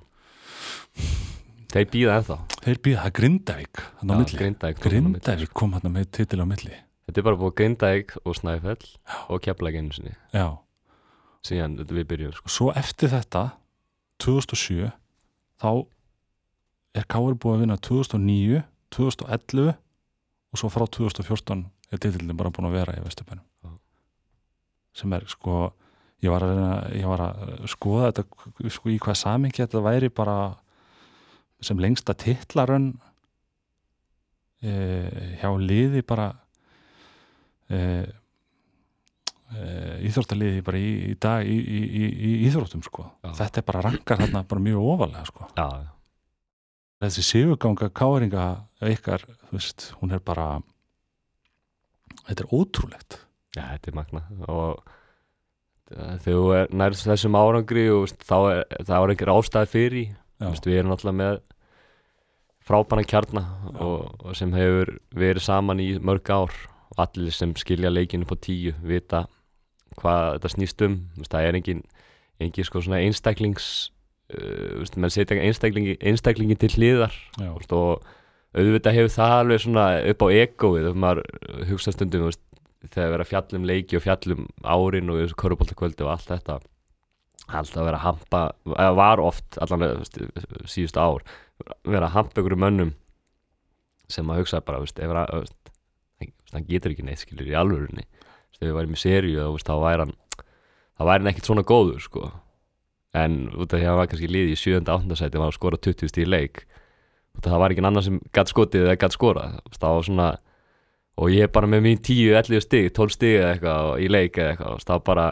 þeir býða ennþá þeir býða það Grindavík milli, Grindavík. Grindavík kom hann með titil á milli þetta er bara búið Grindavík og Snæfell og Keflæk einu sinni já, síðan við byrjum sko. og svo eftir þetta 2007 þá er K.R. búið að vinna 2009 2011 og svo frá 2014 er titilin bara búin að vera í Vesturbænum Já. Sem er sko ég var að, reyna, ég var að skoða þetta sko, í hvað samingi þetta væri bara sem lengsta titlarönn e, hjá liði bara e, e, íþróttaliði bara í, í dag í, í, í, í íþróttum sko. Já. þetta er bara rankar þarna bara mjög ofalega sko. Já, þessi sigurganga káringa ykkar, þú veist, hún er bara þetta er ótrúlegt Já, þetta er magna og eh, þegar þú er nærst þessum árangri og veist, þá er, er einhver ástæði fyrir. Veist, við erum alltaf með frábæna kjarna og, og sem hefur verið saman í mörg ár. Og allir sem skilja leikinu på tíu vita hvað þetta snýst um. Veist, það er engin, engin sko einstaklings uh, veist, menn setja einstaklingi, einstaklingin til hliðar. Og auðvitað hefur það alveg upp á egoið ef maður hugsa stundum veist, þegar vera fjallum leiki og fjallum árin og þessu köruboltakvöldi og allt þetta alltaf vera að hampa eða var oft allan síðust ár vera að hampa ykkur mönnum sem að hugsa bara veist, að- veist, hann getur ekki neitt skilur í alvörunni veist, ef við værim í seríu þá, þá væri hann þá væri hann ekkert svona góður sko. en út af því að hann var kannski liði í 7. 8. sæti var að skora 20 stíð leik það var ekki annar sem gætt skotið eða gætt veist, það var svona og ég er bara með mín 10, 11 stig 12 stig eða eitthvað í leik eða eitthvað. Það var bara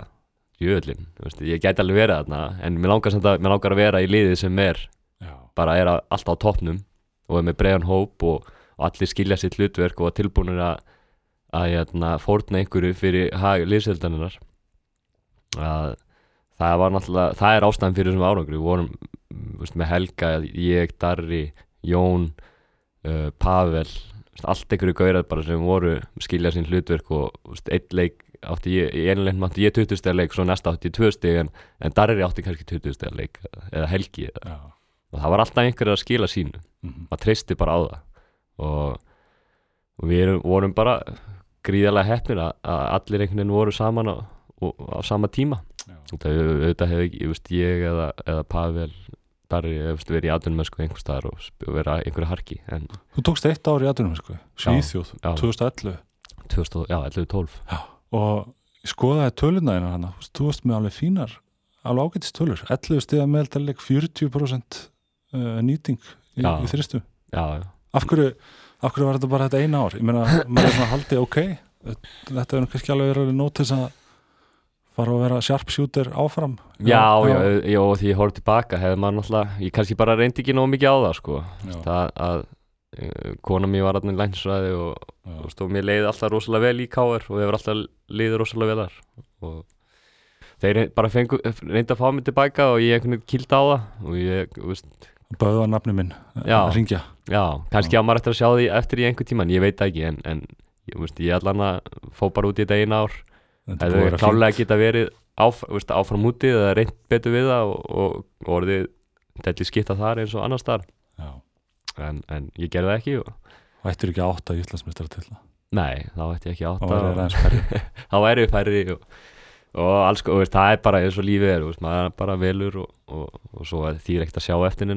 jöðlin ég gæti alveg verið þarna. En mér langar, að, mér langar að vera í liði sem er já, bara er að- alltaf á toppnum og er með breiðan hóp og, og allir skilja sitt hlutverk og er tilbúinir að að hérna, fórna einhverju fyrir hag liðseldaninnar að það var náttúrulega það er ástæðan fyrir þessum árangri. Við vorum mm, veist, með Helga, ég, Darri Jón uh, Pavel allt einhverju gaurað bara sem voru skilja sín hlutverk og veist, einn leik átti ég, í einu leik átti ég 20 stegar leik svo næsta átti ég 2 steg en, en Darri átti kannski 20 stegar leik eða Helgi já. og það var alltaf einhverju að skila sínu. Mhm, maður treysti bara á það. Og, og við erum, vorum bara gríðarlega heppnir að, að allir einhvern veginn voru saman á, og, á sama tíma. Þetta hefur ekki, ég ég eða, eða Pavel, Ég veist, verið í atvinnum með sko einhver staðar og vera einhverju harki en Þú tókst eitt ár í aðdunum, sko, Svíþjóð, já. 2011 2000, já, 11-12 og skoðaði töluna þína hana, þú veist, með alveg fínar alveg ágætist tölur, 11 stiga meðaldaleg 40% uh, nýting í, í þristu já, já, af hverju, af hverju var þetta bara þetta eina ár? Ég meina, maður er svona haldið, ok þetta er kannski alveg verið nót til þess að fara að vera sharpshooter áfram? Já, já, já, og því ég horfði tilbaka hefði maður náttúrulega, ég kannski bara reyndi ekki nóg mikið á það sko, það að uh, kona mér var allir lænsræði og, og stóð mér leiði alltaf rosalega vel í KR og hefur alltaf leiði rosalega vel þar. Og þeir bara fengu, reyndi að fá mig tilbaka og ég einhvern veginn kýldi á það og ég, veist, bauða nafni minn Já. að ringja já, kannski á maður eftir að sjá því eftir í einhver tíman, ég veit það ekki en, en ég, veist, ég allan að fó bara út í þetta eina ár, Þetta er hefði búið að vera klálega geta verið áf, veist, áfram úti eða reynd betur við það og, og, og orðið telli skipta þar eins og annars þar en, en ég gerði það ekki og, og ættir ekki átta Íslandsmeistara til það nei, þá ætti ég ekki átt og það aðeins færri. Þá væri við færri og, og alls, veist, það er bara eins og lífið er, veist, maður er bara velur og, og, og svo er því ekkert að sjá eftir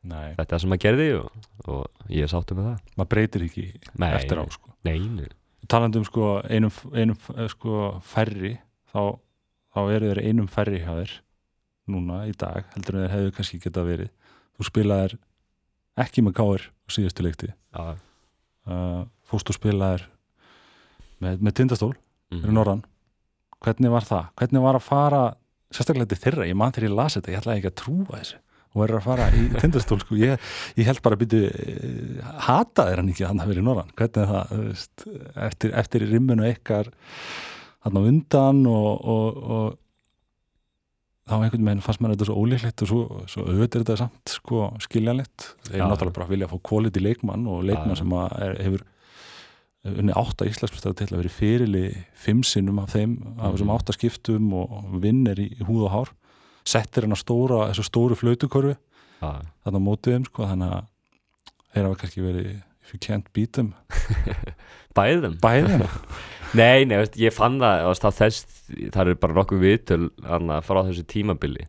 Nei, þetta er það sem maður gerði og, og ég er sáttu með það. Maður breytir ekki nei, eftir á sko. nei, nei, talandi um sko einum, einum eh, sko færri þá, þá eru þeir einum færri hjá þér núna í dag heldur en þeir hefðu kannski geta verið. Þú spilaðir ekki með káir síðustu leikti já, uh, fórst og spilaðir með, með tindastól mm, norðan. Hvernig var það? hvernig var að fara sérstaklega til þeirra, ég man þegar ég las þetta ég ætlaði ekki að trúa þessu og verður að fara í tindastól sko. ég, ég held bara að byrju hata þeir hann ekki að hann hafi verið í norðan hvernig er það, veist, eftir, eftir rimminu ykkar hann á undan og, og, og þá einhvern veginn fannst mér þetta svo ólíklegt og svo, svo auðvitað er þetta samt sko, skiljanlegt þeir Já. náttúrulega bara vilja fá quality leikmann og leikmann Já. sem að er, hefur unni átta íslenskmestara til að vera fyrirli fimm sinnum af þeim af þessum Mhm. átta skiptum og vinnir í húð og hár settir hann að stóra, þessu stóru flautukorfi já, þarna á mótið þeim sko, þannig að þeir hafa kannski verið if you can't beat them, bæðum. Bæðina nei, nei, veist, ég fann það, veist, það þess það eru bara nokkuð hana, frá þessu tímabili.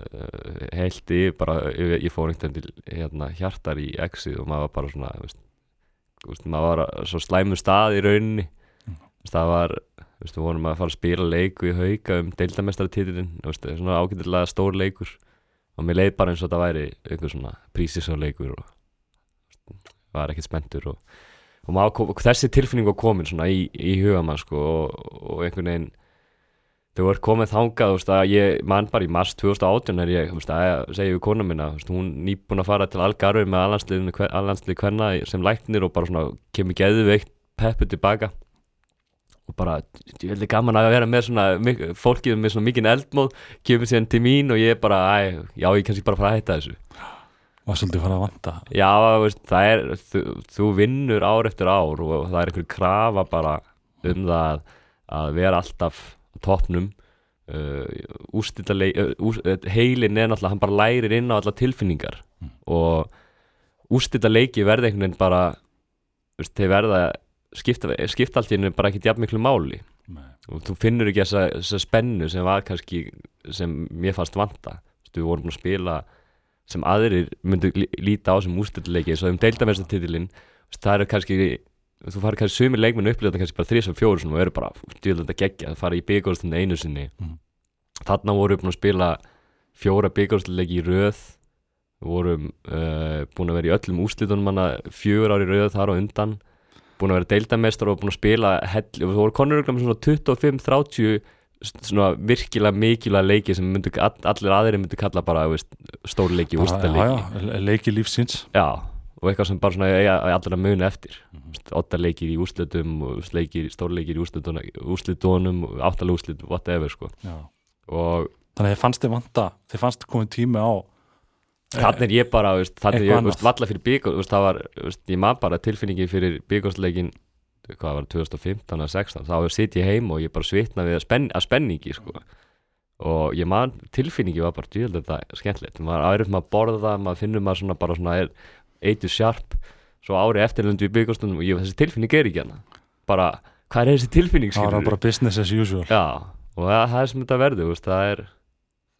Uh, heilt yfir bara yfir, ég fór einhvern til hérna, hjartar í exið og maður var bara svona veist, maður var á svo slæmu stað í rauninni. Mm. það var, við vorum að fara að spila leiku í hauka um deildamestaratitilin svona ágætilega stór leikur. Og mér leið bara eins og þetta væri einhver svona prísisá leikur og veist, var ekkert spenntur og, og kom, þessi tilfinning var komin svona í, í huga mann sko og, og einhvern veginn þú ert komið þangað, veist, ég man bara í mars 2018 er ég, veist, að segja við kona minna, veist, hún nýbúin að fara til Algarve með allandsliðinu, allandslið kvenna sem læknir og bara svona kemur geðveikt peppu tilbaka og bara, ég held gaman að vera með svona, fólkið með svona mikinn eldmóð kemur síðan til mín og ég bara, æ, já, ég kannski bara fara að hætta þessu. Var svolítið fara að vanta? Já, veist, það er, þú, þú vinnur ár eftir ár og það er einhver krafa bara um það að vera alltaf á toppnum. Uh, uh, uh, heilin er náttúrulega, hann bara lærir inn á alla tilfinningar. Mm. og úrstildaleiki verða einhvern veginn bara, veist, þeir verða skipta, skipta allt í hennu bara ekkert jafn miklu máli. Nei. og þú finnur ekki þessa, þessa spennu sem var kannski sem mér fannst vanta. Við vorum að spila sem aðrir myndu lí- líta á sem úrstættileiki eins og um deildamestatitilinn það eru kannski þú farið kannski sumir leikmenn upplýða þetta kannski bara þrís og fjóru og eru bara dýrlega þetta geggja. Það farið í byggjórstund einu sinni. Mhm. þarna voru við að spila fjóra byggjórstleiki í röð. Vorum uh, búin að vera í öllum manna fjögur ári röð þar og undan búin að vera deildamestar og búin að spila hell, og þú voru konur með svona 25-30 svona virkilega mikilvæg leiki sem myndu, all, allir aðrir myndu kalla bara veist, úrstættileiki já, já, leiki lífsins Já, og eitthvað sem bara svona eiga allir að muna eftir Mhm. Óttaleikir í úrslitum og leikir, í úrslitunum áttalega úrslit, whatever sko. og þannig að þið fannst þið vanta þið fannst komið tími á þannig er ég bara þannig er eitthvað ég veist, valla fyrir veist, það var, veist, ég maður bara tilfinningi fyrir byggursleikin hvað var það, 2015 eða 16 þá sitt ég heim og ég bara svitna við að, spenn, að spenningi sko. og ég maður tilfinningi var bara djúðlega þetta skemmtilegt, maður ærið maður að borða maður finnur maður svona bara svona er eitur sjarp, svo ári eftirlundu í byggurstunum og ég, þessi tilfinning er ekki hana bara, hvað er þessi tilfinning það var bara business as usual. Já, og það, það er sem þetta verður það, er,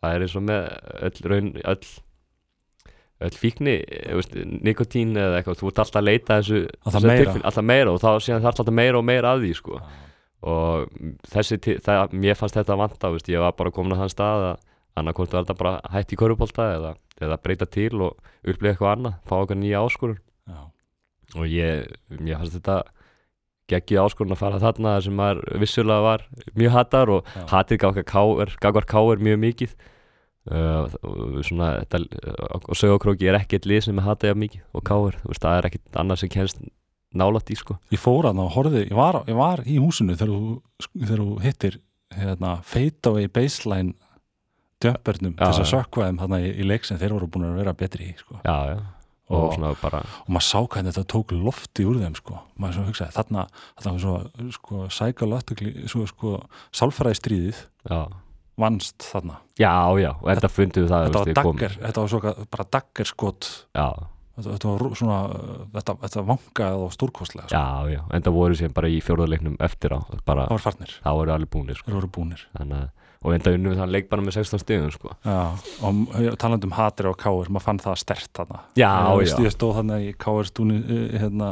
það er eins og með öll raun öll fíkni nikotín eða eitthvað, þú ert alltaf að leita þessu Alltaf meira. alltaf meira og þá síðan þarf alltaf meira og meira að því sko. og þessi, það, mér fannst þetta vanta veist, ég var bara komin á þann stað að annarkvort var þetta bara hætt í körubólta eða, eða breyta til og upplifa eitthvað annað fá okkar nýja áskorun já, og ég, mér fannst þetta geggið áskorun að fara þarna þar sem maður vissulega var mjög hattar og Já. hatið gagvar káir mjög mikið uh, svona þetta, og sögokróki er ekkert lið sem er hatið af mikið og veist, það er ekkert annað sem kennst nálætt í sko ég fór að og horfði, ég var, ég var í húsinu þegar þú, hittir hérna, fade away baseline Já, þess að já. sökva þeim þarna í, í leik sem þeir voru búin að vera betri í sko. já, já, og, Og- svona bara og maður sá hvernig þetta tók lofti úr þeim sko. maður svo hugsaði, þarna þarna svo, sko, svo, sko, sálfræði stríðið já, vannst þarna já, já og þetta fundum við það þetta var dagger, þetta var svo, bara dagger skot já, þetta, var svona þetta, þetta vangaði og stórkostlega sko. já, já, en það voru sem bara í fjórðarleiknum eftir á bara, það var farnir, það voru alveg búinir sko. voru búnir Þannig, og enda unnum við þann leik bara með 16 stegum sko. Og talandi um hatri og káir maður fann það stert þarna Já, já. ég stóð þarna í káir stúni hérna,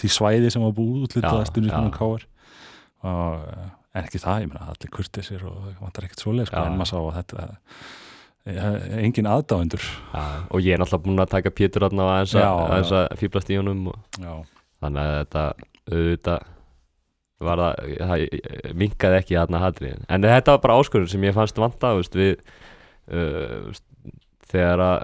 því svæði sem var búið útlitað stúni já. káir og eh, en ekki það, ég meina allir kurtisir og það vantar ekkert svoleið sko, en maður sá að þetta eh, engin aðdáendur. Og ég er náttúrulega búin að taka Pétur þarna og aðeins að, að fýblast í honum og þannig að þetta auðvitað var það, það minkaði ekki þarna hatri en þetta var bara áskorun sem ég fannst vanta veist, við uh, veist, þegar að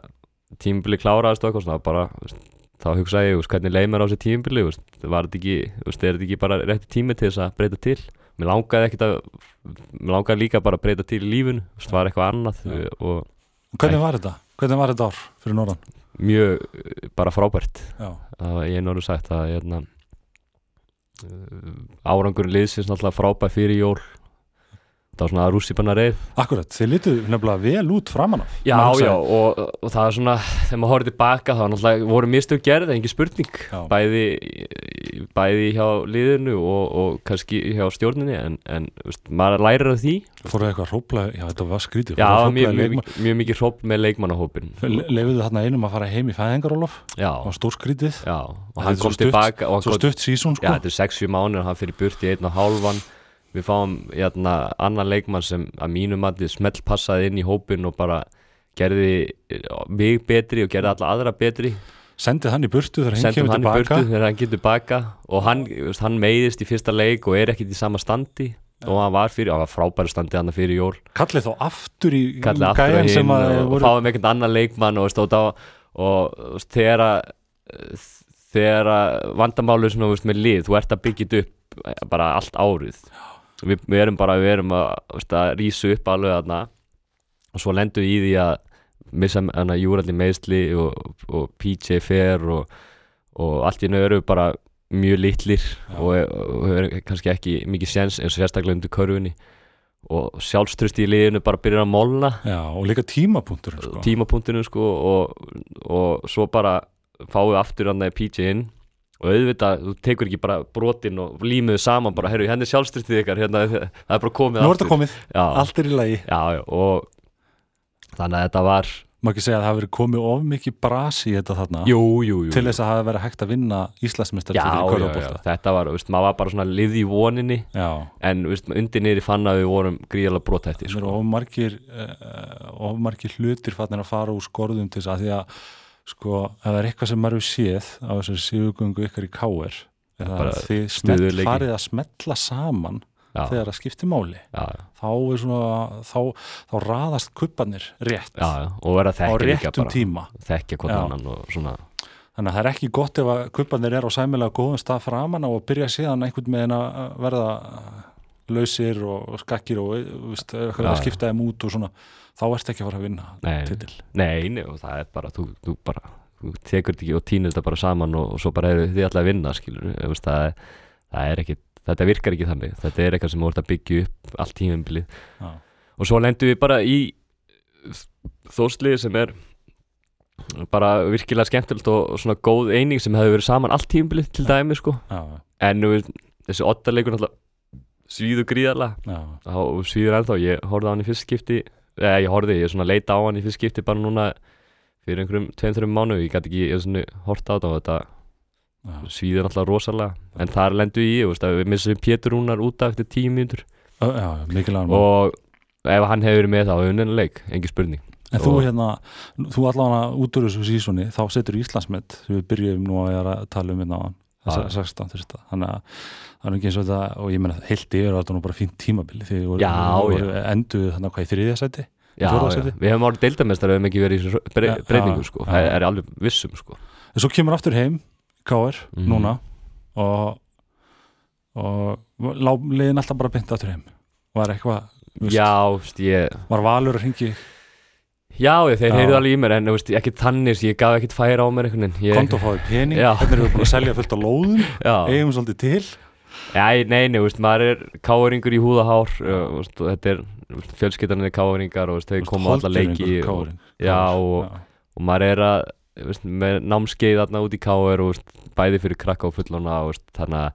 tímubili kláraðist og eitthvað svona bara veist, þá hugsaði ég, hvernig leið mér á þessi tímubili veist, var þetta ekki, er þetta ekki bara rétti tími til þess að breyta til mér langaði ekkit að mér langaði líka bara að breyta til lífun veist, var eitthvað annað Já. og hvernig var þetta? Hvernig var þetta ár fyrir norðan? mjög uh, bara frábært Já, að ég er norður sagt að hérna, uh, árangur liðsins náttúrulega frábært fyrir jól það var svona rússipanna reið. Akkurat, þið lituð nefnilega vel út framan af já, já, og, og það er svona þegar maður horfði tilbaka þá náttúrulega voru mistök gerð, engin spurning. Já. bæði, bæði hjá liðinu og, og kannski hjá stjórninni en, en veist, maður lærir af því. Fóruð eitthvað hrópla, já þetta var skrítið já, mjög, mjög, mjög, mikið hróp með leikmannahópin Le- Leifuðu þarna einum að fara heim í fæðingarólof já, Það var stór skrítið já, og hann kom tilbaka og Svo stutt sísón Já, sko. þetta er 6-7 mánuður, hann fyrir burt í einn og hálfan Við fáum hérna, annan leikmann sem að mínum allir smelt passaði inn í hópin og bara gerði eh, mig betri og gerði alla aðra betri. Sendið hann í burtu þegar hann kemur hann í tilbaka burtu þegar hann getur baka. Og hann, hann meiðist í fyrsta leik og er ekkit í sama standi. Og hann var fyrir, hann var frábæri standið hann fyrir jól kallið þá aftur í kallið aftur gæjan hinn sem og, og voru fáum einhvern annan leikmann og stóð á og þegar að þegar að vandamálu svona, þú veist, með lið, þú ert að byggja upp eh, bara allt árið við, við erum bara, við erum að, veist, að rísu upp alveg þarna. Og svo lendum við í því að missa Júralli meðsli og, og PJ Fair og, og allt í við bara mjög litlir og, og við erum kannski ekki mikið séns eins og sérstaklega undir körfunni. Og sjálfströst í liðinu bara byrjar að molna. Já, og líka tímapunktur sko. tímapunktinu sko og, og svo bara fáum við aftur hann PJ inn og auðvitað, þú tekur ekki bara brotin og límiðu saman bara, heyrðu, henni sjálfstyrtið ykkar hérna, það er bara komið nú er þetta komið, já, allt er í lagi. Já, já, og þannig að þetta var má ekki segja að það hafi verið komið of mikið brasi í þetta þarna? Jú, jú, jú til þess að hafa verið hægt að vinna Íslandsmeistar já, já, já, þetta var, veist, maður var bara svona lið í voninni. Já. en veist, undir niður fann að við vorum gríðalega brotætti það eru sko. of margir uh, of margir að að að sko, ef það er eitthvað sem maður hefur séð á þessari síðugöngu ykkar í káir er það að þið stöðugleiki. farið að smetla saman já, þegar það skiptir máli. Já, þá er svona þá, þá raðast kuppanir rétt. Já, já, og að á réttum bara. tíma. Þekkja hvort Já. annan og svona. Þannig að það er ekki gott ef að kuppanir er á sæmilega góðum stað framan á og byrja síðan einhvern veginn að verða lausir og skakkir og Já, að já. skipta þeim út og svona þá ert ekki að fara að vinna Nei. Nei, nei, og það er bara, þú, þú bara þú tekur þetta ekki og týnir þetta bara saman og, og svo bara eru þið alltaf að vinna, skilur veist, það, það er ekki, þetta virkar ekki þannig. Þetta er eitthvað sem þú ert að byggja upp allt tímumbilið og svo lendum við bara í þóslið sem er bara virkilega skemmtilegt og, svona góð eining sem hefur verið saman allt tímumbilið til dæmi, sko. Já, en nú, þessi ottaleikur náttúrulega svíðu gríðarlega. Já, og svíður ennþá, ég horfði á hann í fyrst skipti eða ég horfði, ég svona leita á hann í fyrst skipti bara núna fyrir einhverjum tveim, þreim mánu, ég gæti ekki, ég svona horta á þetta og þetta já. svíður alltaf rosalega. En þar lendu í, ég veist, að við missum Pétur Rúnar út af eftir tíu mínútur. Og ef hann hefur verið með þá, hefur unnið leik, engin spurning. En þú hérna, þú allavega út úr þessu sísoni, þá setur Íslandsmet sem við byrjum nú að tala um hérna á hann, 16 þurfta þannig að það er ekki eins og þetta og ég meina heilt yfir var þetta nú bara fínt tímabili því voru, voru enduð þannig hvað í þriðja sæti? Já, já, við hefum árið deildamestar við hefum ekki verið í þessu bre Já, breytingu já, sko, það er alveg vissum sko. En svo kemur aftur heim K.R. Mhm. núna og og lá, liðin alltaf bara beint aftur heim. Var eitthvað, var valur að ringi Já, ég, þeir Já. heyrðu alveg í mér en veist, ekki tannis, ég gaf ekkert færa á mér Ég- konto fáið pening, Já. hvernig erum við búin að selja fullt á lóðum. Já, eigum svolítið til. Já, nei, nei, veist, maður er káringur í húðahár veist, og þetta er fjölskyttan er káringar og þau koma á alla leiki og, já, og, og maður er að veist, með námskeið þarna út í káir og bæði fyrir krakka og fullona og, þannig að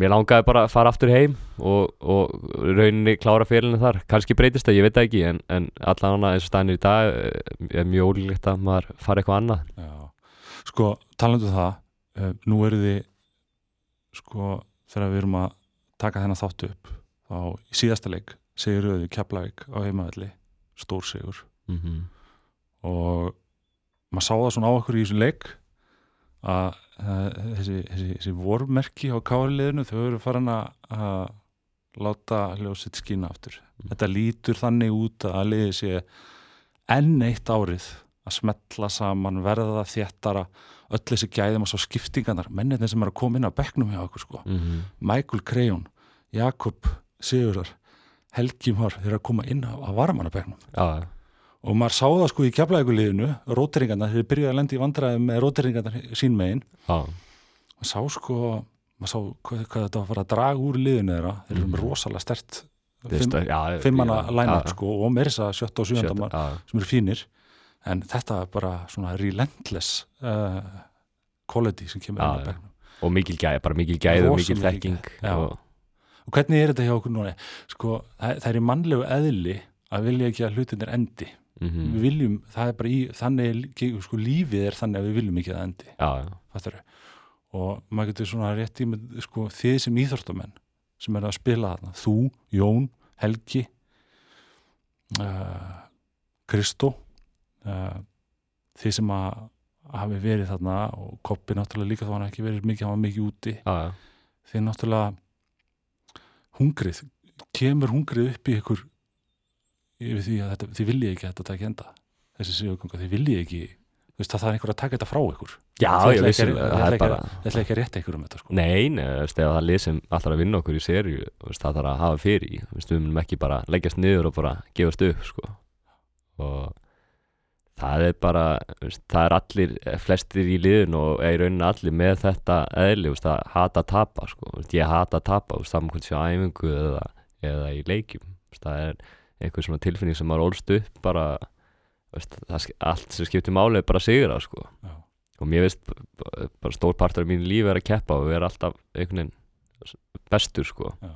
mér langaði bara að fara aftur heim og, og rauninni klára félina þar. Kannski breytist það, ég veit ekki en, en allan eins og stænir í dag eh, er mjög ólíklegt að maður fara eitthvað annað. Já, sko, talandu það uh, nú eru þið sko, þegar við erum að taka þennan þáttu upp í síðasta leik segir auðvitað Keflavík á heimavelli stór sigur. Mm -hmm. og maður sá það svona á okkur í þessu leik að þessi, þessi, þessi vormerki á káliðinu þau eru farin að láta ljósitt skína aftur. Þetta lítur þannig út að liðið sé enn eitt árið að smetla saman, verða þéttara öll þessi gæðum og svo skiptingarnar mennirni sem eru að koma inn á bekknum hjá okkur sko. Mm Michael Crejon, Jakob Sigurar, Helgi Már þeir eru að koma inn á, á varamannabekknum Já, og maður sá það sko í keflaðikuliðinu róteringarnar, þeir byrjuði að lendi í vandræði með róteringarnar sín megin. Já, maður sá sko maður sá hvað, hvað þetta var að fara að draga úr liðinu þeirra. Þeir eru með Mhm. rosalega stert fimmana já, line-up já, sko og meira þess að sjötta og sjönda já. sem eru fínir. En þetta er bara svona relentless uh, quality sem kemur inn á já. bekknum. Og mikil gæð, bara mikil gæð og mikil þekking og, og hvernig er þetta hjá okkur núna? Sko, það, það er í mannlegu eðli að vilja ekki að hlutinir endi mm við viljum, það er bara í þannig er sko, lífið er þannig að við viljum ekki að endi. Já, já, og maður getur svona rétt í með sko, þið sem íþórtamenn sem eru að spila þarna, þú, Jón Helgi uh, Kristó uh, þið sem að hafi verið þarna og Koppi náttúrulega líka þá hann ekki verið mikið, hann var mikið úti. Já, já. þið náttúrulega hungrið kemur hungrið upp í ykkur yfir því að þetta, þið viljið ekki að þetta taki enda þessi sigurganga, þið viljið ekki veist, það þarf einhver að taka þetta frá ykkur Já, Þið ég vissi það það er bara bara ætla ekki að rétta ykkur um þetta sko. Nei, nei, það er lið sem allar að vinna okkur í veist, það þarf að hafa fyrir í við munum ekki bara leggjast niður og bara gefast upp sko. og það er bara það er allir, flestir í liðin og er í rauninni allir með þetta eðli, þú veist, að hata að tapa sko. Ég hata að tapa, þú veist, saman hvernig sé á æfingu eða, eða í leikjum það er einhver svona tilfinning sem maður ólst upp bara veist, allt sem skiptir máli er bara sigra sko. Og mér veist bara stór partur af mínu lífi er að keppa og vera alltaf einhvern veginn bestur sko. Já.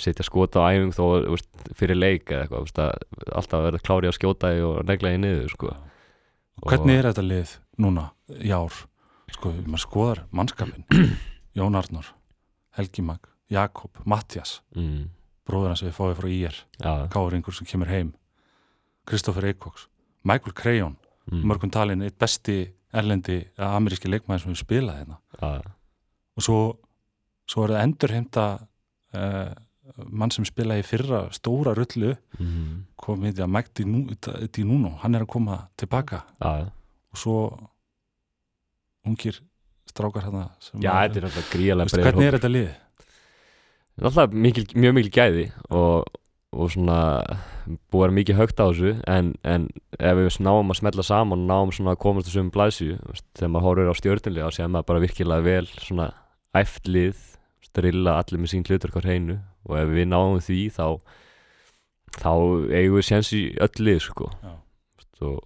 setja skota á æfing þó veist, fyrir leik eða eitthvað veist, að alltaf vera klári að skjóta og negla því niður sko. Og hvernig er þetta lið núna í ár? Sko, maður skoðar mannskapin Jón Arnór, Helgi Mag Jakob, Mattias mm, bróður hans við fáið frá IR Káringur sem kemur heim. Kristoffer Eikóks, Michael Crayon mm, mörgum talin eitt besti erlendi eða ameríski leikmæður sem við spilaði hérna. Já, og svo, svo er það endur heimta uh, mann sem spilaði fyrra stóra rullu mm, komið að Mike Di- Di Nuno hann er að koma tilbaka. Já, og svo ungir strákar hérna sem já, þetta er gríðarlega Veistu, breið hvernig er þetta lið? Alltaf mikil, mjög mikil gæði og, og svona búið að mikið högt á þessu en, en ef við náum að smetla saman og náum svona að komast þessum blæsju þegar maður horfir á stjórnlega og séð maður bara virkilega vel svona æft lið strilla allir með sín hlutur hver heinu og ef við náum því þá þá eigum við séns í öll lið sko. Og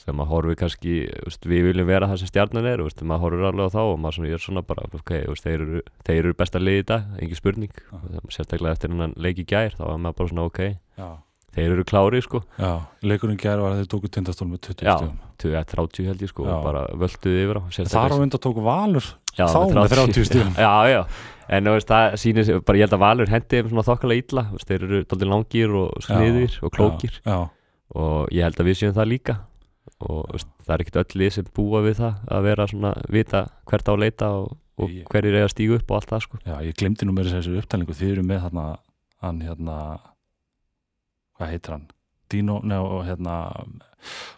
þegar maður horfir kannski veist, við viljum vera það sem stjarnan er veist, maður horfir alveg á þá og maður svona, er svona bara ok, veist, þeir, eru, þeir eru besta lið í dag engin spurning, Já. og sérstaklega eftir hennan leik í gær, þá var maður bara svona ok. Já, þeir eru klári sko. Já leikurinn gær var að þeir tóku tindastól með 20 Já. stöðum 20-30 held ég sko, Já. og bara völduði yfir á Þar á undan tóku Valur Já, þá með 30 stigum. já, já, en það sýnir bara ég held að Valur hendi illa þú veist, þeir eru dálítið langir og sniðir og klókir. Já, og ég held að við séum það líka og veist, það er ekkert öll lið sem búa við það að vera svona, vita hvert á að leita og, og Ég- hverjir eiga að stígu upp og allt það sko. Já, ég glemdi nú með þessu upptalningu. Þið eru með þarna hann hérna hvað heitir hann? Dino, neða, hérna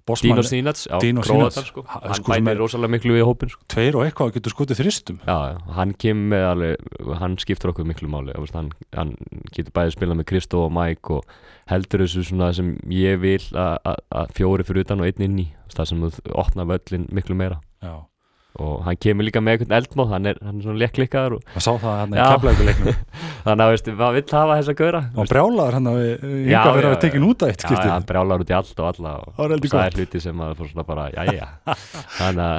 Bosman, Dino Sínats, já, Dino Sinac. sko. Ha- hann sko bætir er- rosalega miklu við hópin sko. Tveir og eitthvað getur skotið þristum. Já, hann kemur með alveg, hann skiptur okkur miklu máli, hann, hann getur bæðið spilað með Kristó og Mike og heldur þessu svona sem ég vil að- að að fjóri fyrir utan og einn inn í, það sem þú opna völlin miklu meira. Já, og hann kemur líka með einhvern eldmóð, hann er, hann er svona lekklikkaður og sá það hann í Já. keflaðikuleiknum þannig að, veistu, maður vill hafa þessa gauðra og brjálaður hann að við Já, yngar verið já, að tekin út að eitt Já, skiptið. hann brjálar út í allt og alla og Það það gott. er hluti sem maður fór svona bara, jæja þannig að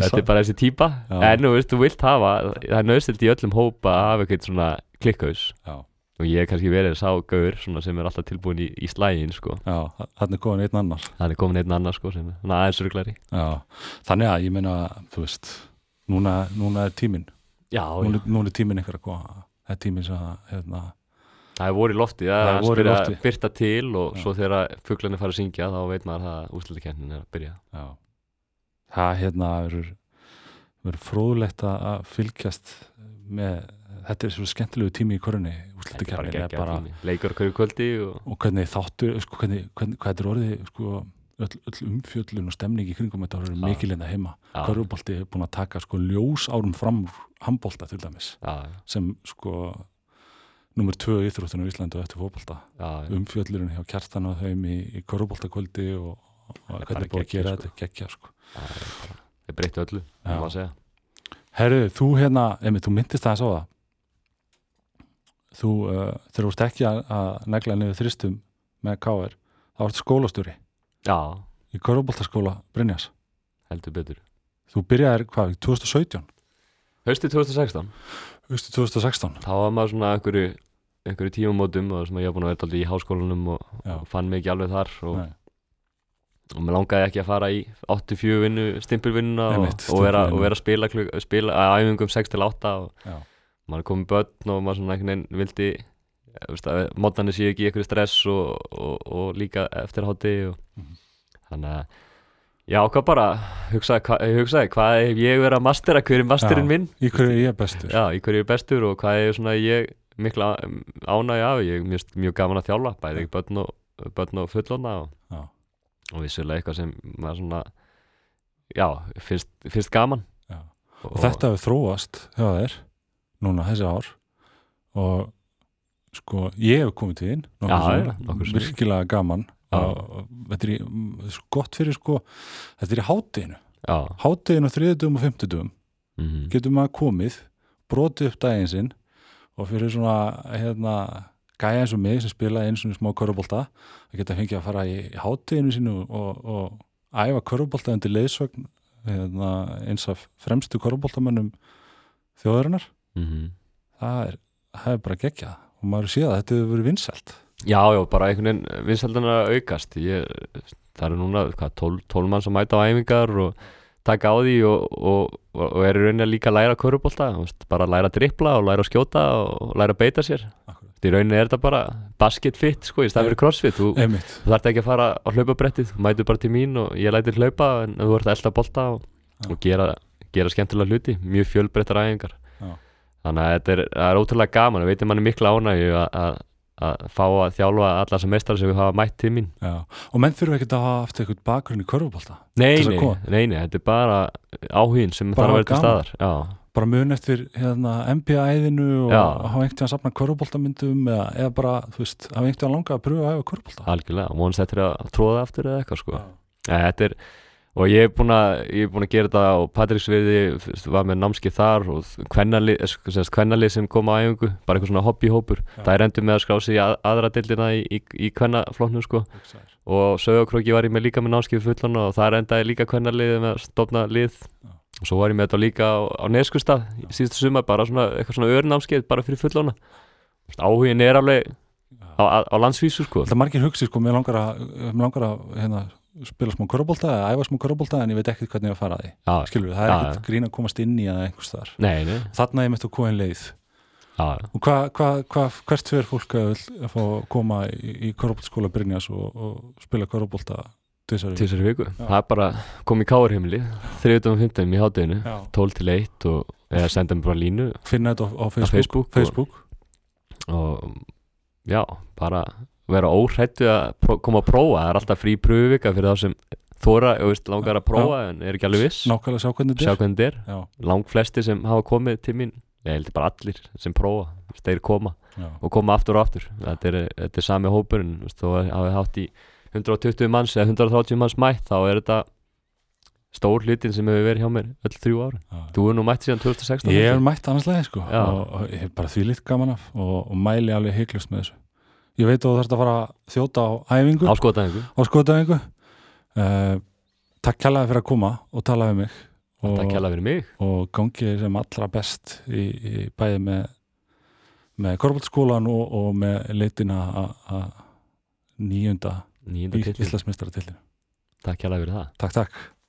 þetta er bara þessi típa. Já. en þú veist, þú vilt hafa, það er nöðstilt í öllum hópa að hafa eitthvað svona klikkaus Já, og ég hef kannski verið sá gaur sem er alltaf tilbúin í, í slægin sko. já, hann er komin einn annar. Það er komin einn annar sko, sem er aðeins ruglari Já, þannig að ég meina, þú veist núna, núna er tíminn. Já, núna, núna er tíminn einhver að koma. Það er tíminn sem hérna, það er voru í lofti það er er vor í lofti. byrta til og Já. svo þegar fuglarnir fara að syngja þá veit maður að úslutikendin er að byrja. Já. Það hérna verður fróðlegt að fylgjast með, þetta er svo skemmtilegu tími í korunni, leikur hverju kvöldi og og hvernig þáttu sko, hvernig, hvernig, hvað þetta er orðið sko, öll, öll umfjöllun og stemning í kringum þetta er Já. mikil hérna heima Já. Körfubolti er búin að taka sko ljós árum fram úr handbolta til dæmis já, sem sko nummer tvö íþróttinu á Íslandu eftir fótbolta já, umfjöllurinn hjá kjartan og þeim í, í körfuboltakvöldi og, og er hvernig er búin að gera sko. þetta geggja sko. já, það er breyttu öllu Já. það Herru, þú hérna, emi, þú myndist það að það þú, uh, ert ekki að, negla niður þristum með KR þá ert skólastjóri. Já, í körfuboltaskóla Brynjas heldur betur. Þú byrjaðir hvað, 2017 Haustið 2016, Haustu 2016 þá var maður svona einhverju, einhverju tímamótum og ég var búin að vera aldrei í háskólanum og, og fann mig ekki alveg þar og, og mér langaði ekki að fara í 84 vinnu, stimpilvinnuna og, og, vera, stimpilvinnu. og vera að spila, spila að æfingum 6 til 8 og Já. Maður er komið börn og maður svona einhvern veginn vildi mótnarnir séu ekki einhverju stress og, og, og líka eftir hátti og Mhm. þannig að Já, hvað bara, hugsaði, hva, ég hugsaði hvað ef ég verið að mastera, hver er masterinn Já. minn í hverju ég er bestur Já, í hverju ég er bestur og hvað er svona ég mikla ánægja af ég er mjög, mjög gaman að þjálfa bæði börn og, börn og fullona og, Já. og vissulega eitthvað sem maður svona já, finnst, finnst gaman Já. og þetta hefur þróast hjá þér núna þessi ár og sko ég hef komið til þín sinnum. virkilega gaman og þetta er, svo gott fyrir sko þetta er í hátteginu hátteginu á þriðudum og fimmtudum mm getur maður komið brotið upp daginn sinn og fyrir svona hérna gæja eins og mig sem spilaði eins og smá körubólta að geta fengið að fara í, í hátteginu sínu og, og æfa körubólta undir leiðsögn hérna, eins af fremstu körubóltamönnum þjóðarinnar -hmm. það er, það er bara geggjað. Og maður sé að þetta hefur verið vinsælt. Já, já, bara einhvern veginn vinsældan að aukast. Ég, það eru núna hvað, 12, 12 mann sem mæta á æfingar og taka á því og, og, og, og eru rauninni að líka læra körubólta bara læra að drippla og læra að skjóta og læra að beita sér. Í rauninni er þetta bara basket fit sko, í staðan fyrir crossfit. Þú, þú þarf ekki að fara á hlaupabrettið. Þú mætur bara til mín og ég lætir hlaupa en þú ert að elda bolta og, og gera, gera skemmtilega hluti. Mjög fjölbreyttar æfingar. Þannig að þetta er, er ótrúlega gaman. Og veitir manni mikla ánægju að- að að fá að þjálfa alla sem meistar sem við hafa mætt til mín. Já. og menn þurfa ekki að hafa haft eitthvað bakgrunn í körfubólta Nei, Til þess að nei, koma. nei, nei, þetta er bara áhugin sem Bara þarf að vera til staðar Já, bara mun eftir hérna, NBA-æðinu og Já. hafa einhvern veginn að safna körfubóltamyndum eða, eða bara, þú veist, hafa einhvern veginn langa að pröfa að æfa körfubólta algjörlega, vonast þetta er að tróða aftur eða eitthvað sko. Þetta er, og ég er búin að er búin að gera þetta á Patricksverði var með námskið þar og kvennalið sem, kvennalið sem kom á æfingu bara eitthvað svona hobbyhópur, Já. það er endur með að skrá sig í að, aðra deildina í, í, í kvennaflóknum sko. Og Sögakróki var ég með líka með námskið fullan og það endaði líka kvennaliðið með að stofna lið. Já. og svo var ég með þetta líka á, á Neskustad í síðustu sumar, bara svona eitthvað svona örnámskið bara fyrir fullana. Áhugin er alveg á, á, landsvísu sko. Það margir hugsi, sko, mér langar að, mér langar að hérna, spila smá körfubólta eða æfa smá körfubólta en ég veit ekkert hvernig ég að fara að því. Já, skilur, það er Já, ekkert grín að komast inn í það einhvers þar nei, nei, þarna ég mitt að koma leið. Já, og hva, hva, hva, hvert fyrir fólk að, vil, að fá að koma í, í körfubóltaskóla Brynjas og, og spila til þessari viku? Það er bara kom í káurheimili 3.15 í hátteginu Já. 12 til 1 og eða senda mér bara línu finna þetta á, á Facebook, Facebook og- Facebook. og já, bara vera óhrættu að koma að prófa. Það er alltaf frí pröfuvika fyrir þá sem þóra, þú veist, langar að prófa en er ekki alveg viss. Nákvæmlega sjá hvernig þetta er. Er. Lang flesti sem hafa komið til mín ég held bara allir sem prófa þeir koma já, og koma aftur og aftur. Þetta er, þetta er sami hópurinn þú veist, þó að hafi hátt í 120 manns eða 130 manns mætt þá er þetta stór hlutin sem hefur verið hjá mér öll þrjú ára já. þú er nú mætt síðan 2016 Ég hef mætt annars leið sko Já. og, ég hef bara því litt gaman af og, og mæli alveg heiklust með þessu Ég veit að þú þarfst að fara að þjóta á æfingu. Á skotaæfingu uh, Takk kærlega fyrir að koma og tala við mig. Og, Takk kjalla fyrir mig. og gangi sem allra best í, í bæði með með korfbaldskólan og, og með leitina að nýjunda til Takk kjalla fyrir það. Takk, takk